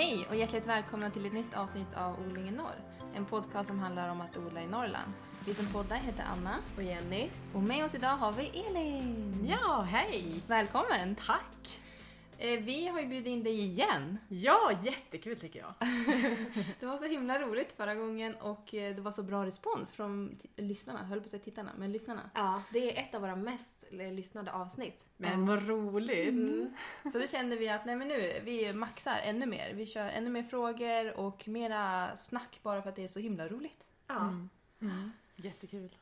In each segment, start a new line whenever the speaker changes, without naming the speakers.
Hej och hjärtligt välkomna till ett nytt avsnitt av Odling i norr. En podcast som handlar om att odla i Norrland. Vi som poddar heter Anna
Och Jenny.
och med oss idag har vi Elin.
Ja, hej!
Välkommen!
Tack!
Eh, Vi har ju bjudit in dig igen.
Ja, jättekul tycker jag.
Det var så himla roligt förra gången och eh, det var så bra respons från lyssnarna, höll på att säga tittarna, men lyssnarna.
Ja, det är ett av våra mest lyssnade avsnitt.
Men vad roligt!
Mm. Så då kände vi att nej men nu, vi maxar ännu mer. Vi kör ännu mer frågor och mera snack bara för att det är så himla roligt.
Ja.
Mm. Mm. Jättekul.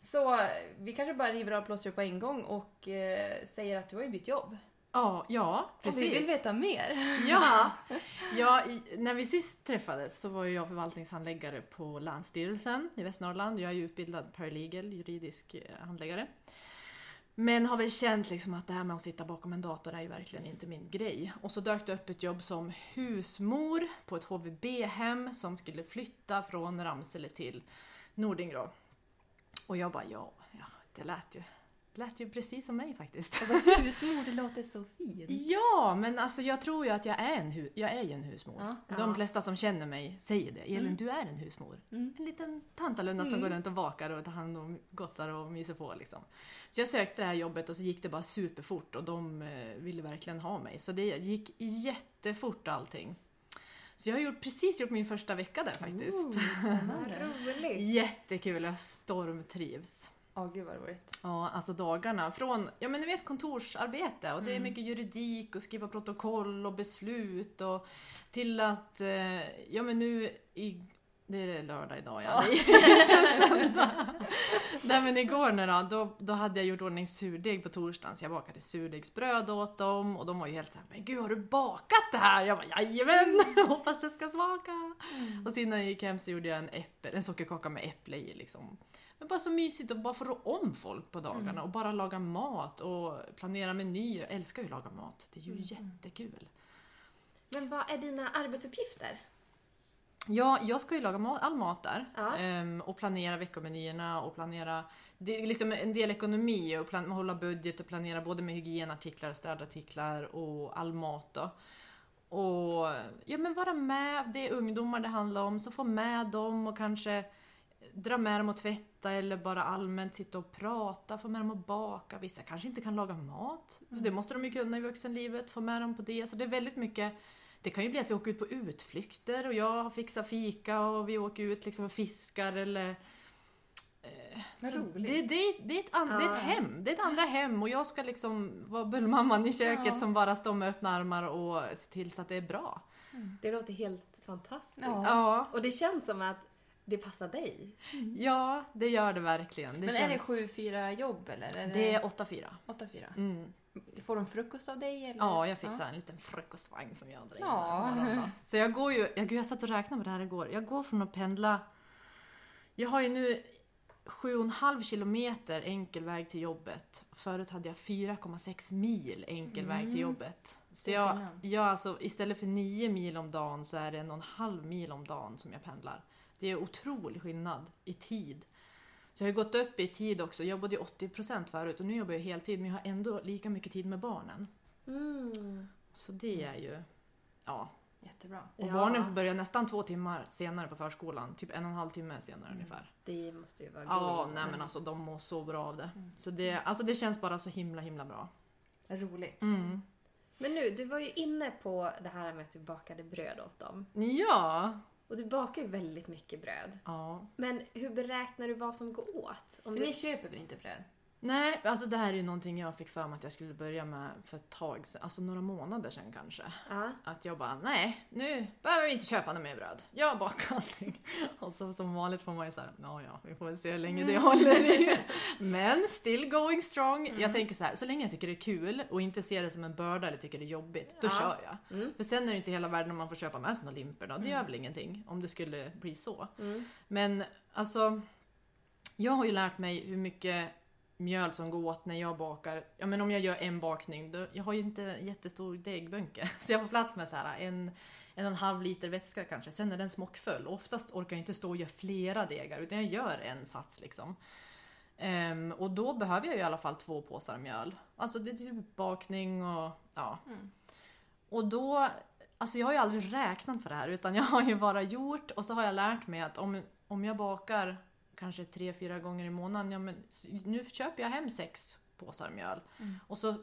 Så eh, vi kanske bara river av plåstret på en gång och eh, säger att du har ju bytt jobb.
Ja, ja
Och
precis.
vi vill veta mer.
Ja. ja, när vi sist träffades så var jag förvaltningshandläggare på Länsstyrelsen i Västernorrland. Jag är ju utbildad paralegal, juridisk eh, handläggare. Men har väl känt liksom att det här med att sitta bakom en dator är ju verkligen inte min grej. Och så dök det upp ett jobb som husmor på ett HVB-hem som skulle flytta från Ramsele till Nordingrå. Och jag bara, ja, ja det lät ju, lät ju precis som mig faktiskt.
Alltså husmor, det låter så fint.
Ja, men alltså jag tror ju att jag är en, hu- jag är ju en husmor.
Ja.
De
Ja.
flesta som känner mig säger det. Elin,
Mm.
du är en husmor.
Mm.
En liten tantalunda som
Mm.
går runt och bakar och tar hand om gottar och myser på liksom. Så jag sökte det här jobbet och så gick det bara superfort och de eh, ville verkligen ha mig. Så det gick jättefort allting. Så jag har gjort, precis gjort min första vecka där faktiskt.
Spännande.
roligt.
Jättekul, jag stormtrivs.
Åh gud vad roligt.
Ja, alltså dagarna från, ja men ni vet kontorsarbete och det är
Mm.
mycket juridik och skriva protokoll och beslut och till att, eh, ja men nu i, det är lördag idag ja, söndag. Nej men igår nu då, då, då hade jag gjort ordning surdeg på torsdagen så jag bakade surdegsbröd åt dem och de var ju helt såhär, men gud har du bakat det här? Jag bara jajamän, hoppas det ska smaka. Och sen när jag gick hem så gjorde jag en, äpple, en sockerkaka med äpple i liksom. Men bara så mysigt att bara få rå om folk på dagarna
Mm.
och bara laga mat och planera menyer. Jag älskar ju att laga mat, det är ju
Mm.
jättekul.
Men vad är dina arbetsuppgifter?
Ja, jag ska ju laga mat, all mat där
Ja.
ehm, och planera veckomenyerna och planera det är liksom en del ekonomi och plan, hålla budget och planera både med hygienartiklar, städartiklar och all mat då. Och ja men vara med, det är ungdomar det handlar om, så få med dem och kanske dra med dem att tvätta eller bara allmänt sitta och prata, få med dem att baka. Vissa kanske inte kan laga mat.
Mm.
Det måste de ju kunna i vuxenlivet, få med dem på det. Så det är väldigt mycket det kan ju bli att vi åker ut på utflykter och jag har fixat fika och vi åker ut liksom och fiskar eller... Eh, det, det, det, är ett an, det är
Ja.
ett hem, det är ett andra hem och jag ska liksom vara bullmamman i köket
Ja.
som bara står med öppna armar och se till så att det är bra.
Det låter helt fantastiskt.
Ja.
Ja,
Och det känns som att det passar dig.
ja det gör det verkligen. Det
men är det
känns-
7-4 jobb eller? Är det,
Det är 8-4.
8-4?
Mm.
Får de frukost av dig eller?
Ja, jag fixar en liten frukostvagn som jag drar in
Ja.
Så jag går ju, jag, jag satt och räknade på det här igår. Jag går från att pendla, jag har ju nu 7,5 kilometer enkel väg till jobbet. Förut hade jag 4,6 mil enkel väg till
Mm.
jobbet. Så jag, jag alltså, istället för 9 mil om dagen så är det en och en halv mil om dagen som jag pendlar. Det är otrolig skillnad i tid. Så jag har gått upp i tid också. Jag jobbade ju 80% förut och nu jobbar jag heltid men jag har ändå lika mycket tid med barnen.
Mm.
Så det är ju, ja.
Jättebra.
Och
Ja.
barnen får börja nästan två timmar senare på förskolan. Typ en och en halv timme senare
Mm.
ungefär.
Det måste ju vara
Ja,
guld.
nej men alltså de mår så bra av det.
Mm.
Så det, alltså det känns bara så himla himla bra.
Roligt.
Mm.
Men nu, du var ju inne på det här med att du bakade bröd åt dem.
Ja!
Och du bakar ju väldigt mycket bröd.
Ja.
Men hur beräknar du vad som går åt? Om
För
du...
ni köper väl inte bröd?
Nej, alltså det här är ju någonting jag fick för mig att jag skulle börja med för ett tag sedan, alltså några månader sedan kanske.
Ja.
Att jag bara, nej, nu behöver vi inte köpa något mer bröd. Jag bakar allting. Och så, som vanligt får man ju såhär, ja ja, vi får väl se hur länge det håller i. Men still going strong.
Mm.
Jag tänker så här, så länge jag tycker det är kul och inte ser det som en börda eller tycker det är jobbigt, då
Ja.
kör jag.
Mm.
För sen är det inte hela världen om man får köpa med sig några limper då. Det
Mm.
gör väl ingenting om det skulle bli så.
Mm.
Men alltså, jag har ju lärt mig hur mycket mjöl som går åt när jag bakar. Ja men om jag gör en bakning, då, jag har ju inte en jättestor degbunke. Så jag får plats med så här en, en och en halv liter vätska kanske. Sen är den smockfull. Oftast orkar jag inte stå och göra flera degar utan jag gör en sats liksom. Ehm, och då behöver jag ju i alla fall två påsar mjöl. Alltså det är typ bakning och ja.
Mm.
Och då Alltså jag har ju aldrig räknat för det här utan jag har ju bara gjort och så har jag lärt mig att om, om jag bakar kanske tre, fyra gånger i månaden, ja men nu köper jag hem sex påsar mjöl.
Mm.
Och så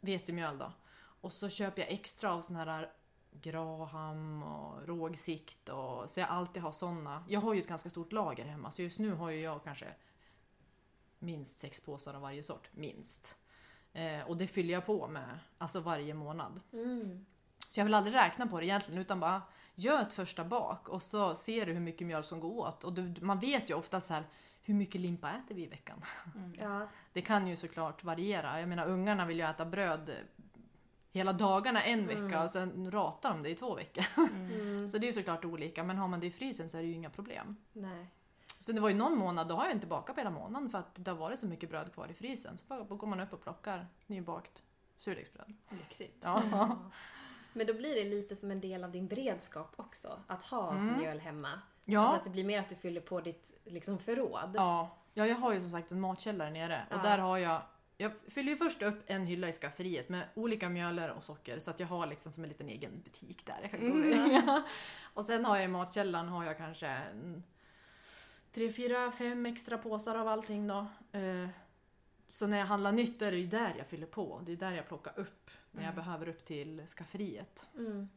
vetemjöl då. Och så köper jag extra av sån här Graham och rågsikt och så jag alltid har såna. Jag har ju ett ganska stort lager hemma så just nu har ju jag kanske minst sex påsar av varje sort. Minst. Eh, och det fyller jag på med alltså varje månad.
Mm.
Så jag vill aldrig räkna på det egentligen utan bara gör ett första bak och så ser du hur mycket mjöl som går åt. Och du, man vet ju ofta så här hur mycket limpa äter vi i veckan?
Mm.
Ja.
Det kan ju såklart variera. Jag menar ungarna vill ju äta bröd hela dagarna en vecka
Mm.
och sen ratar de det i två veckor.
Mm.
Mm.
Så det är ju såklart olika men har man det i frysen så är det ju inga problem.
Nej.
Så det var ju någon månad, då har jag inte bakat på hela månaden för att det har varit så mycket bröd kvar i frysen. Så bara går man upp och plockar nybakt surdegsbröd.
Lyxigt.
Ja.
Men då blir det lite som en del av din beredskap också, att ha
Mm.
mjöl hemma.
Ja.
Alltså att det blir mer att du fyller på ditt liksom, förråd.
Ja, ja, jag har ju som sagt en matkällare nere och
Ja.
där har jag jag fyller ju först upp en hylla i skafferiet med olika mjöler och socker så att jag har liksom som en liten egen butik där jag kan gå och
Mm.
Och sen har jag i matkällaren har jag kanske en, tre, fyra, fem extra påsar av allting då. Eh, Så när jag handlar nytt är det ju där jag fyller på. Det är där jag plockar upp när jag
Mm.
behöver upp till skafferiet.
Mm.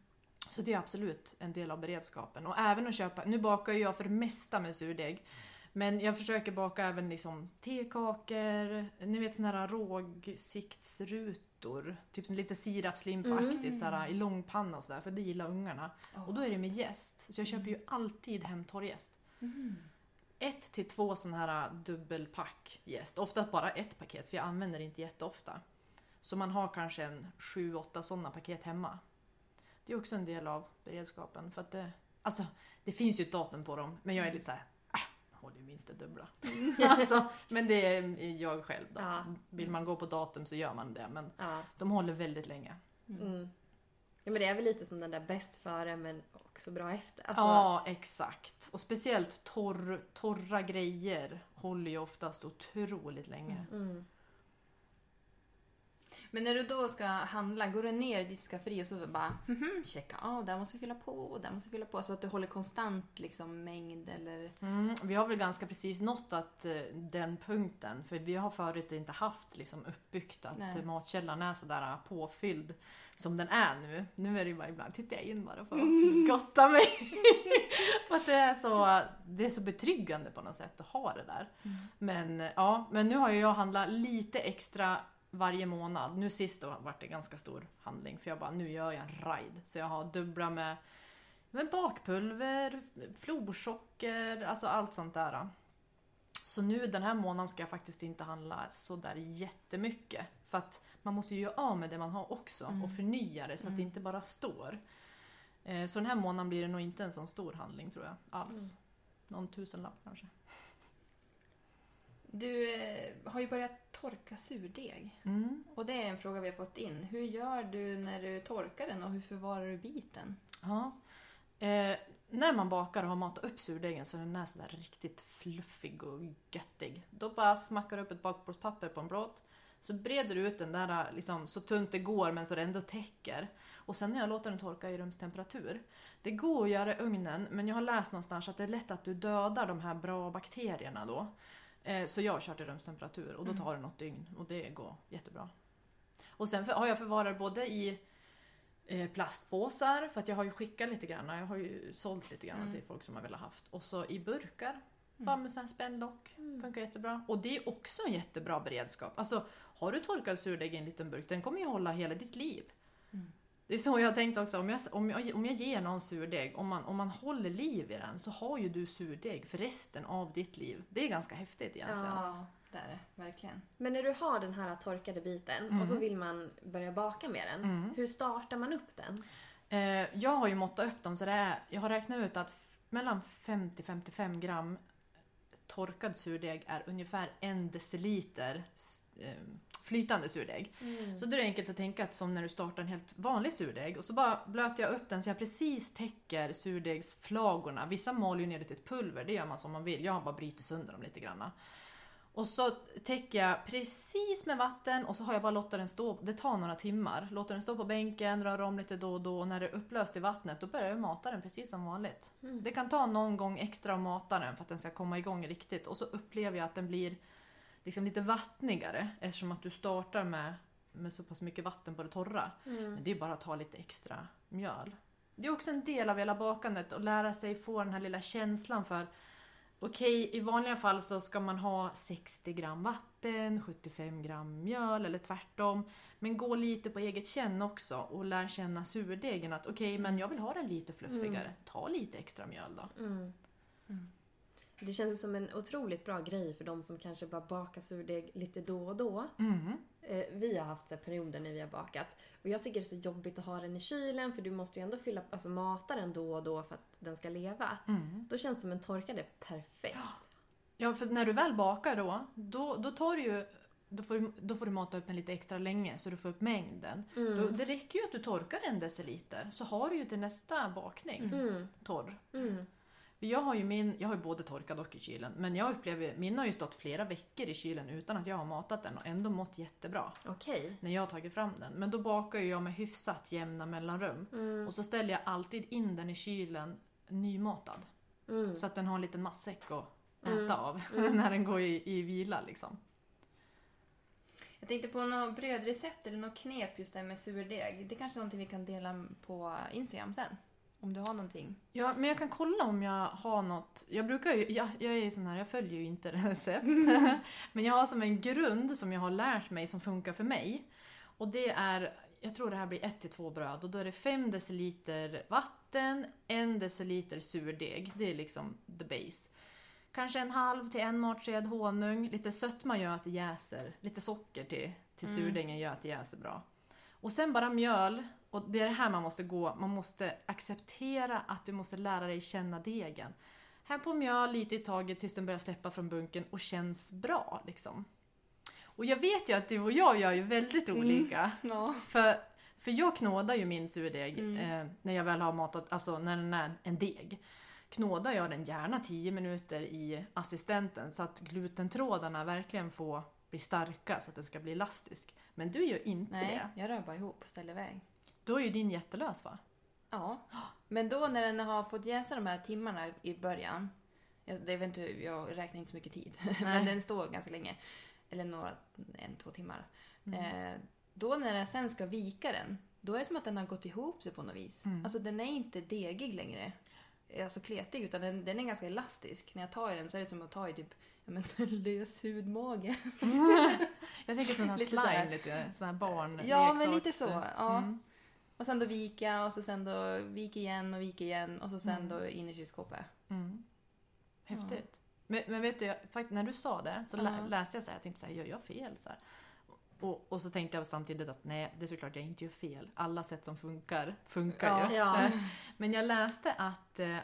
Så det är absolut en del av beredskapen. Och även att köpa, nu bakar jag för det mesta med surdeg. Men jag försöker baka även liksom tekakor, ni vet såna här rågsiktsrutor. Typ lite sirapslimpaaktigt
Mm.
såhär, i långpanna och sådär, för det gillar ungarna. Och då är det med jäst. Så jag köper ju alltid hem torrjäst.
Mm.
Ett till två sådana här dubbelpack jäst. Ofta bara ett paket, för jag använder det inte jätteofta. Så man har kanske en sju, åtta sådana paket hemma. Det är också en del av beredskapen. För att det, alltså, det finns ju ett datum på dem, men jag är lite såhär, äh, jag håller ju minst det dubbla. alltså, men det är jag själv då.
Ja.
Vill man gå på datum så gör man det, men
Ja.
de håller väldigt länge.
Mm. Ja, men det är väl lite som den där bäst före men också bra efter. Alltså,
Ja, exakt. Och speciellt torr, torra grejer håller ju oftast otroligt länge.
Mm.
Men när du då ska handla, går du ner i ditt skafferi och så bara mhm, checka av, där måste vi fylla på och där måste vi fylla på. Så att du håller konstant liksom mängd eller...
Mm, vi har väl ganska precis nått att, eh, den punkten. För vi har förut inte haft liksom, uppbyggt att
Nej.
eh, matkällaren är sådär påfylld som den är nu. Nu är det ju bara ibland tittar jag in bara för att gotta mig. för att det är, så, det är så betryggande på något sätt att ha det där. Men eh, ja, men nu har ju jag handlat lite extra varje månad. Nu sist då vart det ganska stor handling för jag bara, nu gör jag en ride. Så jag har dubbla med, med bakpulver, florsocker, alltså allt sånt där. Så nu den här månaden ska jag faktiskt inte handla så där jättemycket. För att man måste ju göra av med det man har också
Mm.
och förnya det så att det
Mm.
inte bara står. Eh, Så den här månaden blir det nog inte en sån stor handling tror jag alls.
Mm.
Någon tusenlapp kanske.
Du eh, har ju börjat torka surdeg.
Mm.
Och det är en fråga vi har fått in. Hur gör du när du torkar den och hur förvarar du biten?
Ja. Eh, när man bakar och har matat upp surdegen så den är sådär riktigt fluffig och göttig. Då bara smackar du upp ett bakplåtspapper på en plåt. Så breder du ut den där liksom, så tunt det går men så det ändå täcker. Och sen när jag låter den torka i rumstemperatur. Det går att göra i ugnen men jag har läst någonstans att det är lätt att du dödar de här bra bakterierna då. Eh, så jag har kört i rumstemperatur och då
Mm.
tar det något dygn och det går jättebra. Och sen för, har jag förvarat både i eh, plastpåsar för att jag har ju skickat lite grann. Jag har ju sålt lite grann
Mm.
till folk som har velat haft. Och så i burkar. Bara med sån här spännlock.
Mm.
Funkar jättebra. Och det är också en jättebra beredskap. Alltså har du torkad surdeg i en liten burk, den kommer ju hålla hela ditt liv.
Mm.
Det är så jag har tänkt också, om jag, om jag, om jag ger någon surdeg, om man, om man håller liv i den så har ju du surdeg för resten av ditt liv. Det är ganska häftigt egentligen.
Ja.
det är det. Verkligen.
Men när du har den här torkade biten
Mm.
och så vill man börja baka med den.
Mm.
Hur startar man upp den?
Eh, jag har ju måttat upp dem så det är, jag har räknat ut att mellan 50-55 gram torkad surdeg är ungefär en deciliter eh, flytande surdeg.
Mm.
Så då är det enkelt att tänka att som när du startar en helt vanlig surdeg och så bara blöter jag upp den så jag precis täcker surdegsflagorna. Vissa maler ju ner det till ett pulver, det gör man som man vill. Jag har bara brutit sönder dem lite grann. Och så täcker jag precis med vatten och så har jag bara låtit den stå. Det tar några timmar. Låter den stå på bänken, rör om lite då och då och när det är upplöst i vattnet då börjar jag mata den precis som vanligt.
Mm.
Det kan ta någon gång extra att mata den för att den ska komma igång riktigt och så upplever jag att den blir liksom lite vattnigare eftersom att du startar med, med så pass mycket vatten på det torra.
Mm.
Men det är bara att ta lite extra mjöl. Det är också en del av hela bakandet att lära sig få den här lilla känslan för Okej, i vanliga fall så ska man ha 60 gram vatten, 75 gram mjöl eller tvärtom. Men gå lite på eget känn också och lär känna surdegen att okej, men jag vill ha den lite fluffigare. Ta lite extra mjöl då.
Mm.
Mm.
Det känns som en otroligt bra grej för de som kanske bara bakar surdeg lite då och då.
Mm.
Eh, Vi har haft så perioder när vi har bakat. Och jag tycker det är så jobbigt att ha den i kylen för du måste ju ändå fylla, alltså mata den då och då för att den ska leva.
Mm.
Då känns det som en torkad är perfekt.
Ja, för när du väl bakar då, då, då tar du ju då får, du, då får du mata upp den lite extra länge så du får upp mängden.
Mm.
Då, det räcker ju att du torkar en deciliter så har du ju till nästa bakning
Mm.
torr.
Mm.
Jag har ju min, jag har ju både torkad och i kylen, men jag upplever, min har ju stått flera veckor i kylen utan att jag har matat den och ändå mått jättebra
Okej.
när jag har tagit fram den. Men då bakar ju jag med hyfsat jämna mellanrum.
Mm.
Och så ställer jag alltid in den i kylen nymatad.
Mm.
Så att den har en liten matsäck att äta
Mm.
av
Mm.
när den går i, i vila liksom.
Jag tänkte på något brödrecept eller något knep just det med surdeg. Det är kanske är någonting vi kan dela på Instagram sen. Om du har någonting.
Ja, men jag kan kolla om jag har något. Jag brukar ju, jag, jag är ju sån här, jag följer ju inte recept. men jag har som en grund som jag har lärt mig som funkar för mig. Och det är, jag tror det här blir ett till två bröd och då är det 5 deciliter vatten, en deciliter surdeg. Det är liksom the base. Kanske en halv till en matsked honung, lite sötma gör att det jäser, lite socker till, till
Mm.
surdegen gör att det jäser bra. Och sen bara mjöl, och det är det här man måste gå, man måste acceptera att du måste lära dig känna degen. Här på mjöl lite i taget tills den börjar släppa från bunken och känns bra liksom. Och jag vet ju att du och jag gör ju väldigt
Mm.
olika.
Ja.
För, för jag knådar ju min surdeg
Mm.
eh, när jag väl har matat, alltså när den är en deg. Knådar jag den gärna 10 minuter i assistenten så att glutentrådarna verkligen får bli starka så att den ska bli elastisk. Men du gör inte
Nej,
det.
jag rör bara ihop och ställer iväg.
Då är ju din jättelös va?
Ja. Men då när den har fått jäsa de här timmarna i början. Jag, det vet inte, jag räknar inte så mycket tid. Men den står ganska länge. Eller några, en, två timmar.
Mm.
Eh, då när jag sen ska vika den. Då är det som att den har gått ihop sig på något vis.
Mm.
Alltså den är inte degig längre. Alltså kletig, utan den, den är ganska elastisk. När jag tar i den så är det som att ta i typ ja, men, lös hudmage.
Jag tänker sån här slime, lite sån här barn
Ja, men lite så. Ja.
Mm.
Och sen då vika och så sen då vika igen och vika igen och så sen
Mm.
då in i kylskåpet.
Mm. Häftigt. Men, men vet du, jag, fakt- när du sa det så lä-
Ja.
läste jag så här, jag tänkte så här, gör jag fel? Så här. Och, och så tänkte jag samtidigt att nej, det är såklart jag inte gör fel. Alla sätt som funkar, funkar
Ja.
ju.
Ja.
Men jag läste att eh,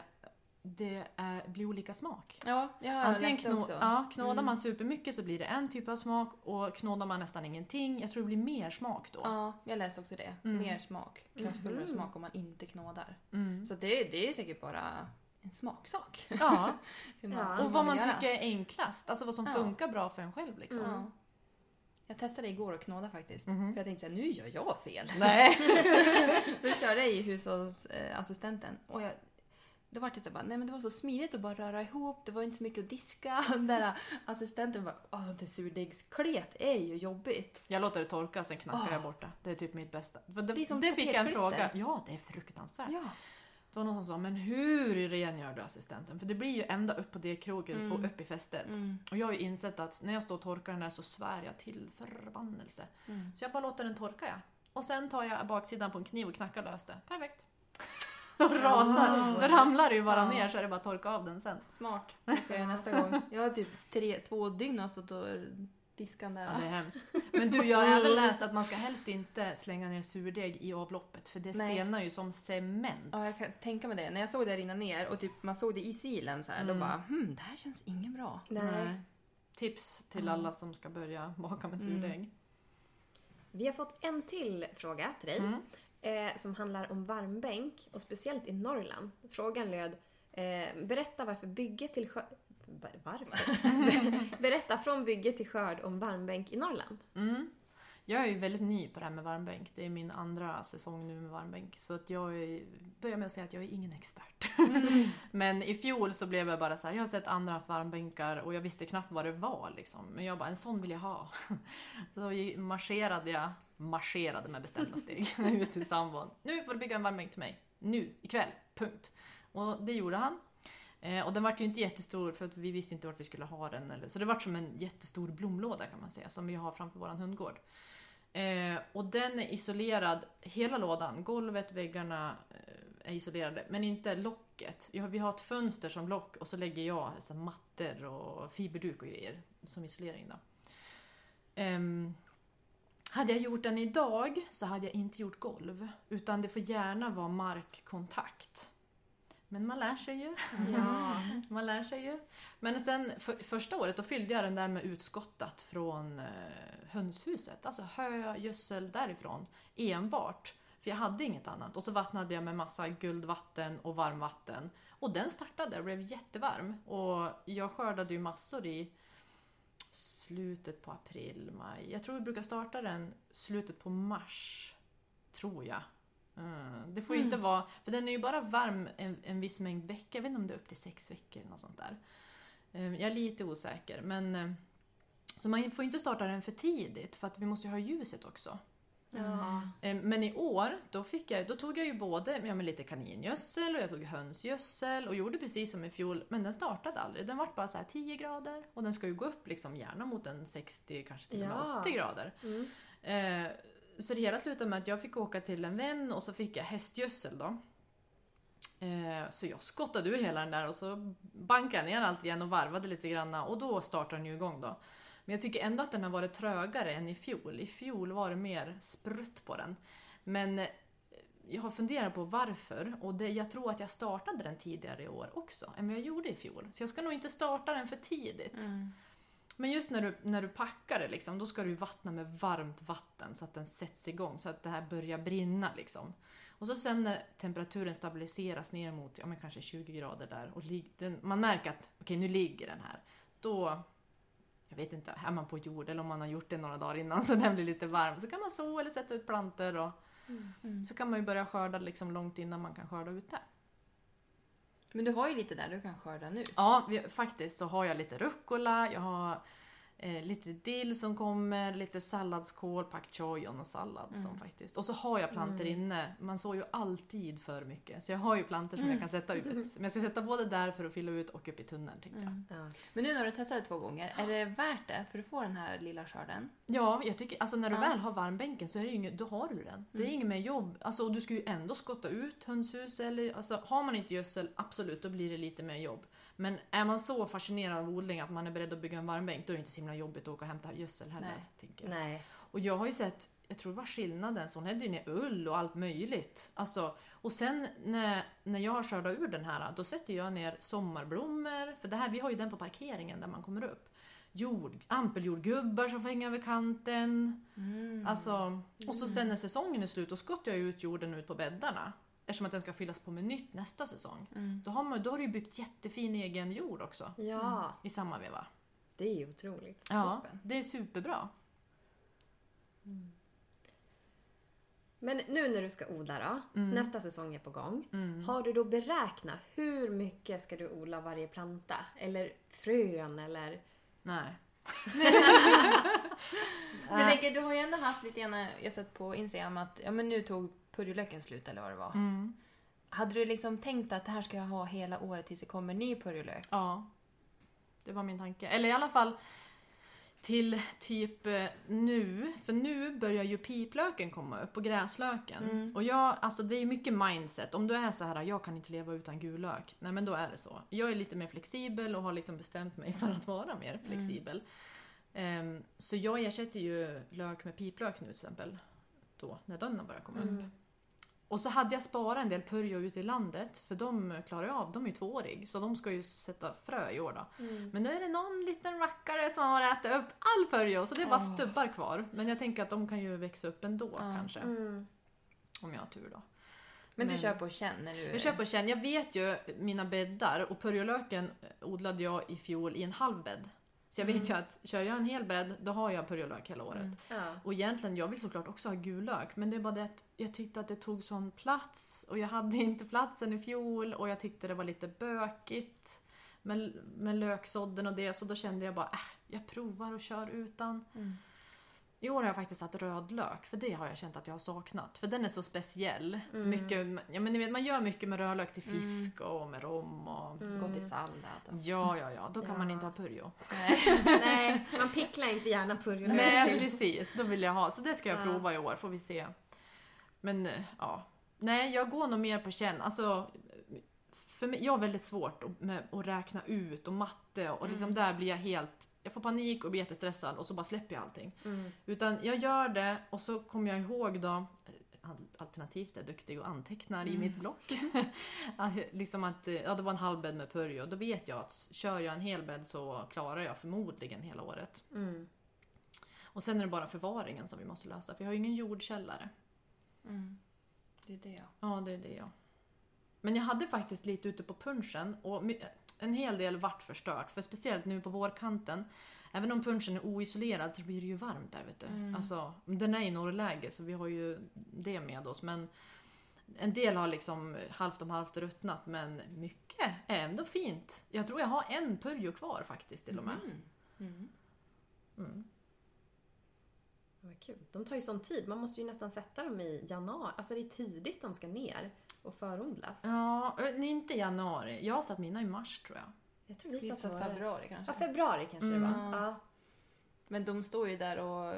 det är, blir olika smak.
Ja, jag har
Antingen
läst det också.
ja, knådar
Mm.
man supermycket så blir det en typ av smak och knådar man nästan ingenting, jag tror det blir mer smak då.
Ja, jag läste också det.
Mm.
Mer smak. Kraftfullare
Mhm.
smak om man inte knådar.
Mm.
Så det, det är säkert bara en smaksak.
Ja,
Hur man,
Ja.
hur
och vad man
göra.
tycker är enklast, alltså vad som
Ja.
funkar bra för en själv liksom.
Mm.
Ja. Jag testade igår att knåda faktiskt.
Mhm.
För jag tänkte såhär, nu gör jag fel.
Nej.
så jag körde i hushållsassistenten. Och jag, då var det så bara, nej men det var så smidigt att bara röra ihop, det var inte så mycket att diska. Den där assistenten bara, sånt där surdegsklet är ju jobbigt.
Jag låter det torka, sen knackar
Åh.
jag borta. Det är typ mitt bästa. För det,
Det som
det fick jag en fråga. Ja, det är fruktansvärt.
Ja.
Det var någon som sa, men hur rengör du assistenten? För det blir ju ända upp på det krogen
Mm.
och upp i fästet.
Mm.
Och jag har ju insett att när jag står och torkar den där så svär jag till förbannelse.
Mm.
Så jag bara låter den torka jag. Och sen tar jag baksidan på en kniv och knackar lös det. Perfekt. Och rasar. Då ramlar det ju bara
Ja.
ner så är det bara att torka av den sen.
Smart. Det ska jag göra nästa gång. Jag har typ tre, två dygn har stått och diskat den
Ja,
där.
det är hemskt. Men du, jag har även läst att man ska helst inte slänga ner surdeg i avloppet för det
Nej.
stelnar ju som cement.
Ja, jag kan tänka mig det. När jag såg det rinna ner och typ man såg det i silen så här,
Mm.
då bara hmm, det här känns inget bra.
Nej.
Tips till
Mm.
alla som ska börja baka med
Mm.
surdeg.
Vi har fått en till fråga till dig.
Mm.
Eh, som handlar om varmbänk och speciellt i Norrland. Frågan löd eh, Berätta varför bygget till sjö... var- varför? Berätta från bygge till skörd om varmbänk i Norrland.
Mm. Jag är ju väldigt ny på det här med varmbänk. Det är min andra säsong nu med varmbänk. Så att jag är, börjar med att säga att jag är ingen expert. Men i fjol så blev jag bara så här, jag har sett andra haft varmbänkar och jag visste knappt vad det var liksom. Men jag bara, en sån vill jag ha. Så marscherade jag, marscherade med bestämda steg ut till sambon. Nu får du bygga en varmbänk till mig. Nu, ikväll, punkt. Och det gjorde han. Eh, och den vart ju inte jättestor för att vi visste inte vart vi skulle ha den. Eller, så det vart som en jättestor blomlåda kan man säga, som vi har framför vår hundgård. Eh, och den är isolerad, hela lådan, golvet, väggarna eh, är isolerade, men inte locket. Vi har ett fönster som lock och så lägger jag så mattor och fiberduk och grejer som isolering. Då. Ehm, hade jag gjort den idag så hade jag inte gjort golv, utan det får gärna vara markkontakt. Men man lär sig ju.
Ja.
Man lär sig ju. Men sen för, första året då fyllde jag den där med utskottat från eh, hönshuset. Alltså hö, gödsel därifrån. Enbart. För jag hade inget annat. Och så vattnade jag med massa guldvatten och varmvatten. Och den startade och blev jättevarm. Och jag skördade ju massor i slutet på april, maj. Jag tror vi brukar starta den slutet på mars. Tror jag. Mm. Det får ju inte vara, för den är ju bara varm en, en viss mängd veckor. Jag vet inte om det är upp till sex veckor eller något sånt där. Eh, Jag är lite osäker. Men, eh, så man får ju inte starta den för tidigt för att vi måste ju ha ljuset också. Eh, Men i år, då, fick jag, då tog jag ju både ja, med lite kaningödsel och jag tog hönsgödsel och gjorde precis som i fjol. Men den startade aldrig. Den vart bara så här 10 grader och den ska ju gå upp liksom gärna mot en 60, kanske till och med
Ja.
80 grader.
Mm.
Eh, så det hela slutade med att jag fick åka till en vän och så fick jag hästgödsel då. Eh, så jag skottade ur hela den där och så bankade jag ner allt igen och varvade lite grann och då startade den ju igång då. Men jag tycker ändå att den har varit trögare än i fjol. I fjol var det mer sprutt på den. Men eh, jag har funderat på varför och det, jag tror att jag startade den tidigare i år också än vad jag gjorde i fjol. Så jag ska nog inte starta den för tidigt.
Mm.
Men just när du, när du packar det, liksom, då ska du vattna med varmt vatten så att den sätts igång, så att det här börjar brinna. Liksom. Och så sen när temperaturen stabiliseras ner mot ja, men kanske 20 grader där och den, man märker att okej, nu ligger den här. Då, jag vet inte, är man på jord eller om man har gjort det några dagar innan så den blir lite varm, så kan man så eller sätta ut plantor och
Mm.
så kan man ju börja skörda liksom långt innan man kan skörda ute.
Men du har ju lite där du kan skörda nu.
Ja, faktiskt så har jag lite rucola, jag har eh, lite dill som kommer, lite salladskål, pak choi och någon sallad som
Mm.
faktiskt. Och så har jag plantor
Mm.
inne. Man sår ju alltid för mycket. Så jag har ju plantor som jag kan sätta ut. Men jag ska sätta både där för att fylla ut och upp i tunneln tänkte jag.
Mm.
Ja.
Men nu när du testat det två gånger, är det värt det för att få den här lilla skörden?
Ja, jag tycker, alltså när du
Ja.
väl har varmbänken så är det ju inget, då har du den. Det är
Mm.
inget mer jobb. Alltså, och du ska ju ändå skotta ut hönshus eller, alltså har man inte gödsel, absolut, då blir det lite mer jobb. Men är man så fascinerad av odling att man är beredd att bygga en varmbänk, då är det inte så himla jobbigt att åka och hämta gödsel heller.
Nej.
Tänker jag.
Nej.
Och jag har ju sett, jag tror det var skillnaden, så hon hade ju ner ull och allt möjligt. Alltså, och sen när, när jag har skördat ur den här, då sätter jag ner sommarblommor, för det här, vi har ju den på parkeringen där man kommer upp. Jord, ampeljordgubbar som får hänga över kanten.
Mm.
Alltså, och så sen när säsongen är slut, då skottar jag ut jorden ut på bäddarna. Eftersom att den ska fyllas på med nytt nästa säsong.
Mm.
Då har, man, då har du ju byggt jättefin egen jord också.
Ja,
I samma veva.
det är ju otroligt.
Ja,
Toppen.
det är superbra.
Men nu när du ska odla då,
Mm.
nästa säsong är på gång.
Mm.
Har du då beräknat hur mycket ska du odla varje planta? Eller frön eller?
Nej.
Men tänker, du har ju ändå haft lite grann, jag sett på Instagram att ja, men nu tog purjolöken slut eller vad det var.
Mm.
Hade du liksom tänkt att det här ska jag ha hela året tills det kommer ny purjolök?
Ja. Det var min tanke. Eller i alla fall till typ eh, nu, för nu börjar ju piplöken komma upp och gräslöken.
Mm.
Och jag, alltså det är ju mycket mindset. Om du är så här, jag kan inte leva utan gul lök. Nej men då är det så. Jag är lite mer flexibel och har liksom bestämt mig för att vara mer flexibel. Ehm, så jag ersätter ju lök med piplök nu till exempel. Då, när den börjar komma upp. Och så hade jag sparat en del purjo ute i landet, för de klarar jag av, de är ju tvåårig, så de ska ju sätta frö i år då.
Mm.
Men nu är det någon liten rackare som har ätit upp all purjo, så det är bara
Åh.
stubbar kvar. Men jag tänker att de kan ju växa upp ändå
Ja.
kanske,
Mm.
om jag har tur då.
Men du
Men-
kör på känn när du...
Jag kör på känn. Jag vet ju mina bäddar och purjolöken odlade jag i fjol i en halv bädd. Så jag vet ju att kör jag en hel bädd, då har jag purjolök hela året.
Mm.
Ja.
Och egentligen, jag vill såklart också ha gul lök, men det är bara det att jag tyckte att det tog sån plats och jag hade inte platsen i fjol och jag tyckte det var lite bökigt med, med löksådden och det, så då kände jag bara, äh, jag provar och kör utan.
Mm.
I år har jag faktiskt satt rödlök, för det har jag känt att jag har saknat. För den är så speciell.
Mm.
Mycket, ja, men ni vet, man gör mycket med rödlök till
Mm.
fisk och med rom och...
Mm.
Gå till sallad. och-
Ja, ja, ja, då kan
Ja.
man inte ha purjo.
Nej.
Nej, man picklar inte gärna purjolök
Nej, precis. Då vill jag ha. Så det ska jag
Ja.
prova i år, får vi se. Men eh, ja. Nej, jag går nog mer på känn. Alltså, för mig, jag har väldigt svårt att, med, att räkna ut och matte och liksom
Mm.
där blir jag helt... Jag får panik och blir jättestressad och så bara släpper jag allting.
Mm.
Utan jag gör det och så kommer jag ihåg då eh, al- Alternativt är duktig och antecknar i
Mm.
mitt block. Liksom att eh, ja, det var en halv bädd med purjo. Då vet jag att kör jag en hel bädd så klarar jag förmodligen hela året.
Mm.
Och sen är det bara förvaringen som vi måste lösa, för jag har ju ingen jordkällare.
Mm. Det är det.
Ja, det är det ja. Men jag hade faktiskt lite ute på punschen och en hel del vart förstört, för speciellt nu på vårkanten. Även om punschen är oisolerad så blir det ju varmt där vet du.
Mm.
Alltså, den är i norrläge så vi har ju det med oss. Men en del har liksom halvt om halvt ruttnat men mycket är ändå fint. Jag tror jag har en purjo kvar faktiskt till och med.
Mm. Mm.
Mm.
Vad kul. De tar ju sån tid. Man måste ju nästan sätta dem i januari. Alltså det är tidigt de ska ner och förodlas.
Ja, ö, inte i januari. Jag har satt mina i mars tror jag.
Jag tror vi
Vissa
satt
februari kanske.
Ja, februari kanske det
Mm.
var. Ja.
Men de står ju där och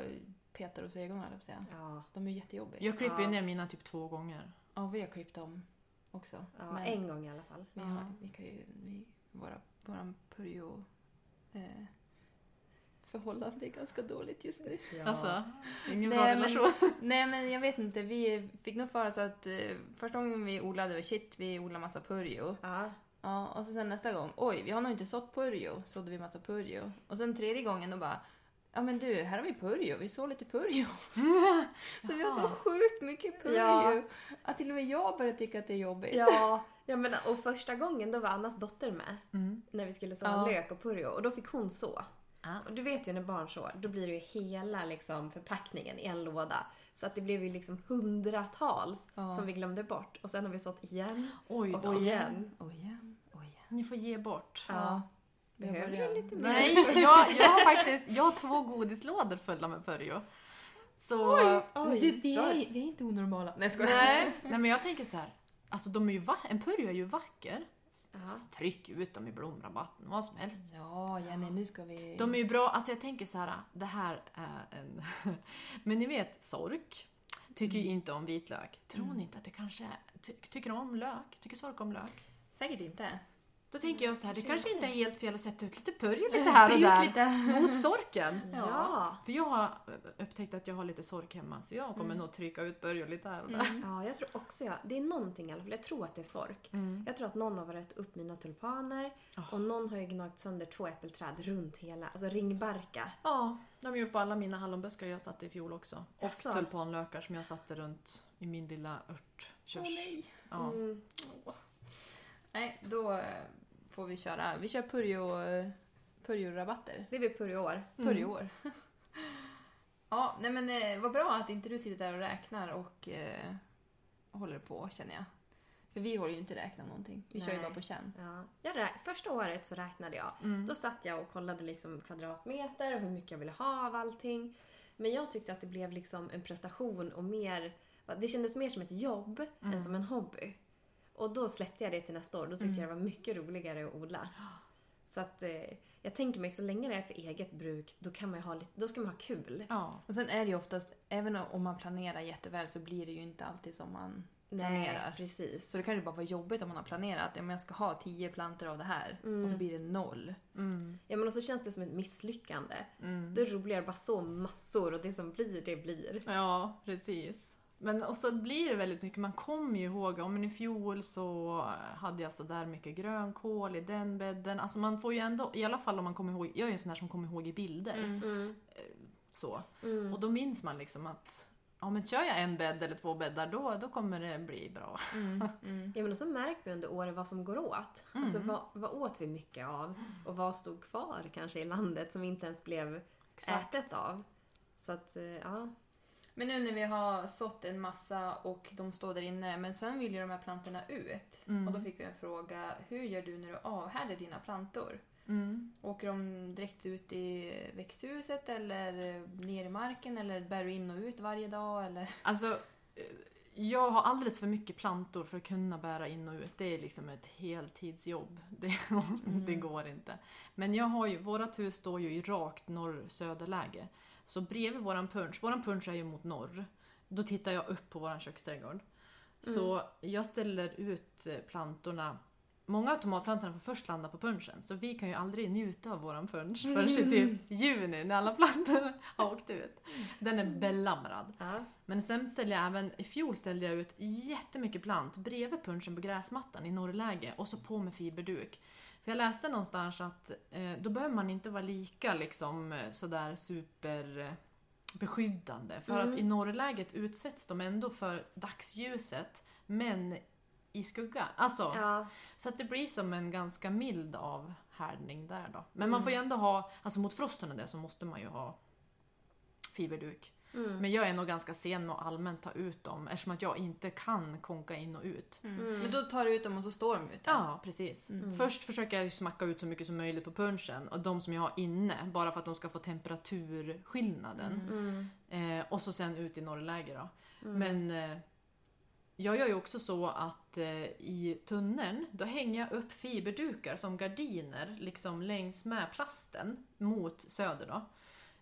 petar hos ögonen höll jag säga.
Ja.
De är jättejobbiga.
Jag klipper ju
Ja.
ner mina typ två gånger.
Ja, vi har klippt dem också.
ja
Men
en gång i alla fall.
vi, har, vi kan ju... Vi, våra, våran purjo... Eh, förhållande är ganska dåligt just nu.
Ja.
Alltså, ingen
Nej,
bra
men-
relation.
Nej men jag vet inte, vi fick nog för oss att eh, första gången vi odlade var shit, vi odlade massa purjo.
Ja.
Ja, och så sen nästa gång, oj, vi har nog inte sått purjo, sådde vi massa purjo. Och sen tredje gången då bara, ja men du, här har vi purjo, vi såg lite purjo. så vi har så sjukt mycket purjo
Ja.
att till och med jag började tycka att det är jobbigt.
Ja, ja men, och första gången då var Annas dotter med.
Mm.
När vi skulle så
Ja.
lök och purjo. Och då fick hon så.
Ah.
Och du vet ju när barn sår, då blir det ju hela liksom, förpackningen i en låda. Så att det blev ju liksom hundratals
Ja.
som vi glömde bort. Och sen har vi sått igen.
Oj
Och
då.
igen.
Och igen, och igen.
Ni får ge bort.
Ja.
Jag
Behöver du lite mer?
Nej, jag, jag har faktiskt jag har två godislådor fulla med purjo. Så...
Oj,
vi, vi, är, vi är inte onormala. Nej, jag
Nej, nej men jag tänker så här. Alltså de är ju va- en purjo är ju vacker.
Ja.
Tryck ut dem i blomrabatten, vad som helst.
Ja, Jenny, nu ska vi...
De är ju bra, alltså jag tänker så här. det här är en... men ni vet, sork tycker ju inte om vitlök. Tror ni inte att det kanske är... Ty tycker om lök? Tycker sork om lök?
Säkert inte.
Då tänker jag så här, det
Kanske inte.
är helt fel att sätta ut lite purjo lite här och där.
lite.
Mot sorken.
Ja.
För jag har upptäckt att jag har lite sork hemma så jag kommer
Mm.
nog trycka ut purjo lite här och där.
Mm.
ja, jag tror också jag. Det är någonting i alla fall. Jag tror att det är sork.
Mm.
Jag tror att någon har varit upp mina tulpaner
Ja.
och någon har ju gnagt sönder två äppelträd runt hela, alltså ringbarka.
Ja, de har gjort på alla mina hallonbuskar jag satte i fjol också. Och
Jaså?
tulpanlökar som jag satte runt i min lilla örtkörs. Ja.
Mm.
Nej, då eh, får vi köra. Vi kör purjo, purjo-rabatter.
Det blir purjo i år.
Purjoår. ja, nej men eh, vad bra att inte du sitter där och räknar och eh, håller på känner jag. För vi håller ju inte räkna någonting. Vi kör ju
Nej.
bara på känn.
Ja. Jag Första året så räknade jag.
Mm.
Då satt jag och kollade liksom kvadratmeter och hur mycket jag ville ha av allting. Men jag tyckte att det blev liksom en prestation och mer... Det kändes mer som ett jobb
Mm.
än som en hobby. Och då släppte jag det till nästa år. Då tyckte
Mm.
jag det var mycket roligare att odla. Så att eh, jag tänker mig så länge det är för eget bruk, då, kan man ha lite, då ska man ha kul.
Ja.
Och sen är det ju oftast, även om man planerar jätteväl så blir det ju inte alltid som man planerar.
precis.
Så det kan ju bara vara jobbigt om man har planerat. Ja, men jag ska ha tio plantor av det här.
Mm.
Och så blir det noll.
Mm.
Ja men och så känns det som ett misslyckande.
Mm.
Då är det roligare bara så massor och det som blir, det blir.
Ja, precis. Men och så blir det väldigt mycket, man kommer ju ihåg, om i fjol så hade jag så där mycket grönkål i den bädden. Alltså man får ju ändå, i alla fall om man kommer ihåg, jag är ju en sån där som kommer ihåg i bilder.
Mm.
Så.
Mm.
Och då minns man liksom att ja men kör jag en bädd eller två bäddar då, då kommer det bli bra.
Mm. Mm.
Ja men och så märker vi under året vad som går åt.
Mm.
Alltså vad, vad åt vi mycket av? Och vad stod kvar kanske i landet som vi inte ens blev
Exakt.
ätet av? Så att, eh, ja.
Men nu när vi har sått en massa och de står där inne, men sen vill ju de här plantorna ut.
Mm.
Och då fick vi en fråga, hur gör du när du avhärdar dina plantor?
Mm.
Åker de direkt ut i växthuset eller ner i marken eller bär du in och ut varje dag? Eller?
Alltså, eh, jag har alldeles för mycket plantor för att kunna bära in och ut. Det är liksom ett heltidsjobb. Det, det går inte. Men jag har ju, vårat hus står ju i rakt norr-söderläge. Så bredvid våran punch, våran punch är ju mot norr. Då tittar jag upp på våran köksträdgård. Så jag ställer ut eh, plantorna Många av tomatplantorna får först landa på punchen, så vi kan ju aldrig njuta av våran punch förrän i typ juni när alla plantor har åkt ut. Den är belamrad.
ja.
Men sen ställde jag även, i fjol ställde jag ut jättemycket plant bredvid punchen på gräsmattan i norrläge och så på med fiberduk. För jag läste någonstans att eh, då behöver man inte vara lika liksom eh, sådär super eh, beskyddande. För
Mm.
att i norrläget utsätts de ändå för dagsljuset men i skugga. Alltså,
ja.
så att det blir som en ganska mild avhärdning där då. Men man får ju ändå ha, alltså mot frosten och det så måste man ju ha fiberduk.
Mm.
Men jag är nog ganska sen med att allmänt ta ut dem eftersom att jag inte kan konka in och ut.
Mm.
Men då tar du ut dem och så står de ute?
Ja, precis.
Mm.
Först försöker jag smacka ut så mycket som möjligt på punchen och de som jag har inne bara för att de ska få temperaturskillnaden.
Mm.
Eh, och så sen ut i norrläge då.
Mm.
Men eh, jag gör ju också så att eh, i tunneln då hänger jag upp fiberdukar som gardiner liksom längs med plasten mot söder då.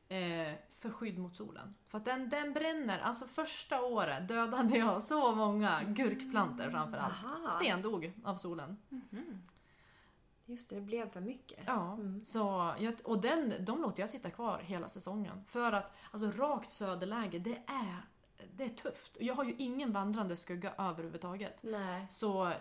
Eh, för skydd mot solen. För att den, den bränner, alltså första året dödade jag så många gurkplantor framförallt.
Aha.
Stendog av solen.
Mhm.
Just det, det blev för mycket.
Ja,
Mm.
så jag, och den, de låter jag sitta kvar hela säsongen. För att alltså, rakt söderläge, det är, det är tufft. Och jag har ju ingen vandrande skugga överhuvudtaget.
Nej.
Så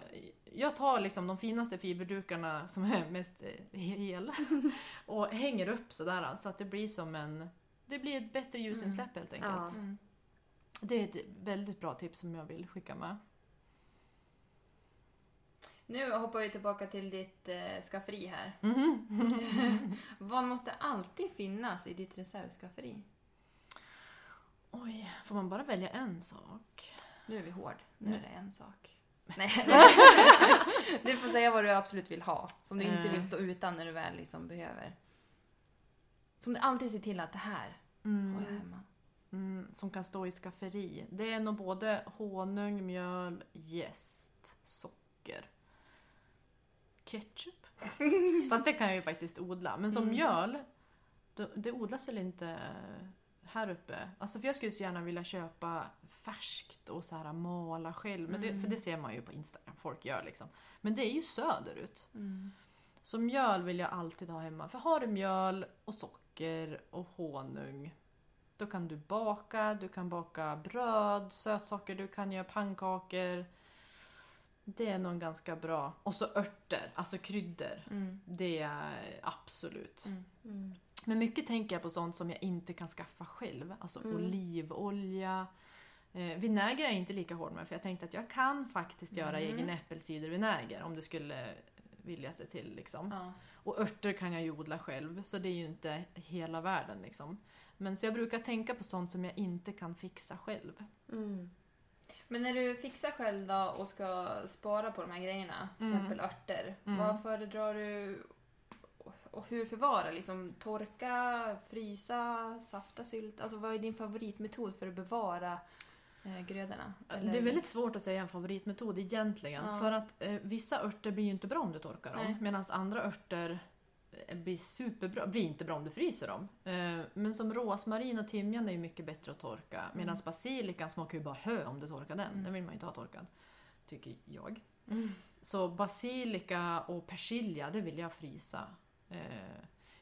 jag tar liksom de finaste fiberdukarna som är mest eh, hela och hänger upp sådär så att det blir som en... Det blir ett bättre ljusinsläpp helt enkelt.
Ja.
Mm.
Det är ett väldigt bra tips som jag vill skicka med.
Nu hoppar vi tillbaka till ditt eh, skafferi här.
Mhm.
Vad måste alltid finnas i ditt reservskafferi?
Oj, får man bara välja en sak?
Nu är vi hård. Nu
Nu.
är det en sak. Nej. du får säga vad du absolut vill ha. Som du inte
Eh.
vill stå utan när du väl liksom behöver. Som du alltid ser till att det här har jag hemma.
Mm, som kan stå i skafferi. Det är nog både honung, mjöl, jäst, socker. Ketchup? Fast det kan jag ju faktiskt odla. Men som
Mm.
mjöl, det, det odlas väl inte här uppe? Alltså för jag skulle så gärna vilja köpa färskt och så här mala själv. Men det,
Mm.
för det ser man ju på Instagram, folk gör liksom. Men det är ju söderut.
Mm.
Så mjöl vill jag alltid ha hemma. För har du mjöl och socker och honung då kan du baka, du kan baka bröd, sötsaker, du kan göra pannkakor. Det är nog ganska bra. Och så örter, alltså kryddor.
Mm.
Det är absolut.
Mm.
Men mycket tänker jag på sånt som jag inte kan skaffa själv. Alltså
Mm.
olivolja. Eh, vinäger är jag inte lika hård med för jag tänkte att jag kan faktiskt göra
Mm.
egen äppelcidervinäger om det skulle vilja sig till. Liksom.
Ja.
Och örter kan jag ju odla själv, så det är ju inte hela världen liksom. Men så jag brukar tänka på sånt som jag inte kan fixa själv.
Mm.
Men när du fixar själv då och ska spara på de här grejerna, till
Mm.
exempel örter.
Mm.
Vad föredrar du och hur förvara? Liksom torka, frysa, safta, sylt? Alltså vad är din favoritmetod för att bevara eh, grödorna? Eller-
Det är väldigt svårt att säga en favoritmetod egentligen.
Ja.
För att eh, vissa örter blir ju inte bra om du torkar dem. Medan andra örter eh, blir superbra, blir inte bra om du fryser dem. Eh, men som rosmarin och timjan är ju mycket bättre att torka. Medan basilikan smakar ju bara hö om du torkar den.
Mm.
Den vill man ju inte ha torkad. Tycker jag.
Mm.
Så basilika och persilja, det vill jag frysa. Eh,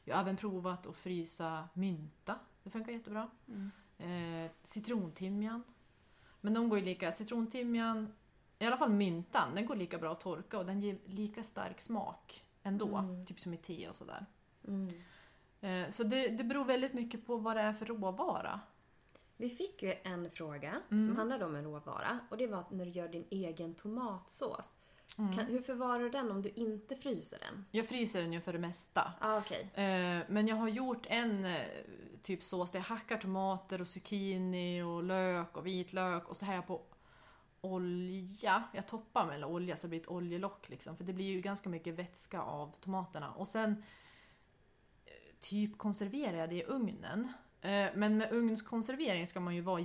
jag har även provat att frysa mynta. Det funkar jättebra.
Mm.
Eh, citrontimjan. Men de går ju lika, citrontimjan, i alla fall myntan, den går lika bra att torka och den ger lika stark smak ändå.
Mm.
Typ som i te och sådär.
Mm.
Eh, så det, det beror väldigt mycket på vad det är för råvara.
Vi fick ju en fråga
Mm.
som handlade om en råvara och det var att när du gör din egen tomatsås.
Mm.
Kan, hur förvarar du den om du inte fryser den?
Jag fryser den ju för det mesta.
Ah, okej.
Eh, men jag har gjort en eh, typ sås där jag hackar tomater och zucchini och lök och vitlök och så här på olja. Jag toppar med olja så det blir ett oljelock liksom. För det blir ju ganska mycket vätska av tomaterna. Och sen eh, typ konserverar jag det i ugnen. Men med ugnskonservering ska man ju vara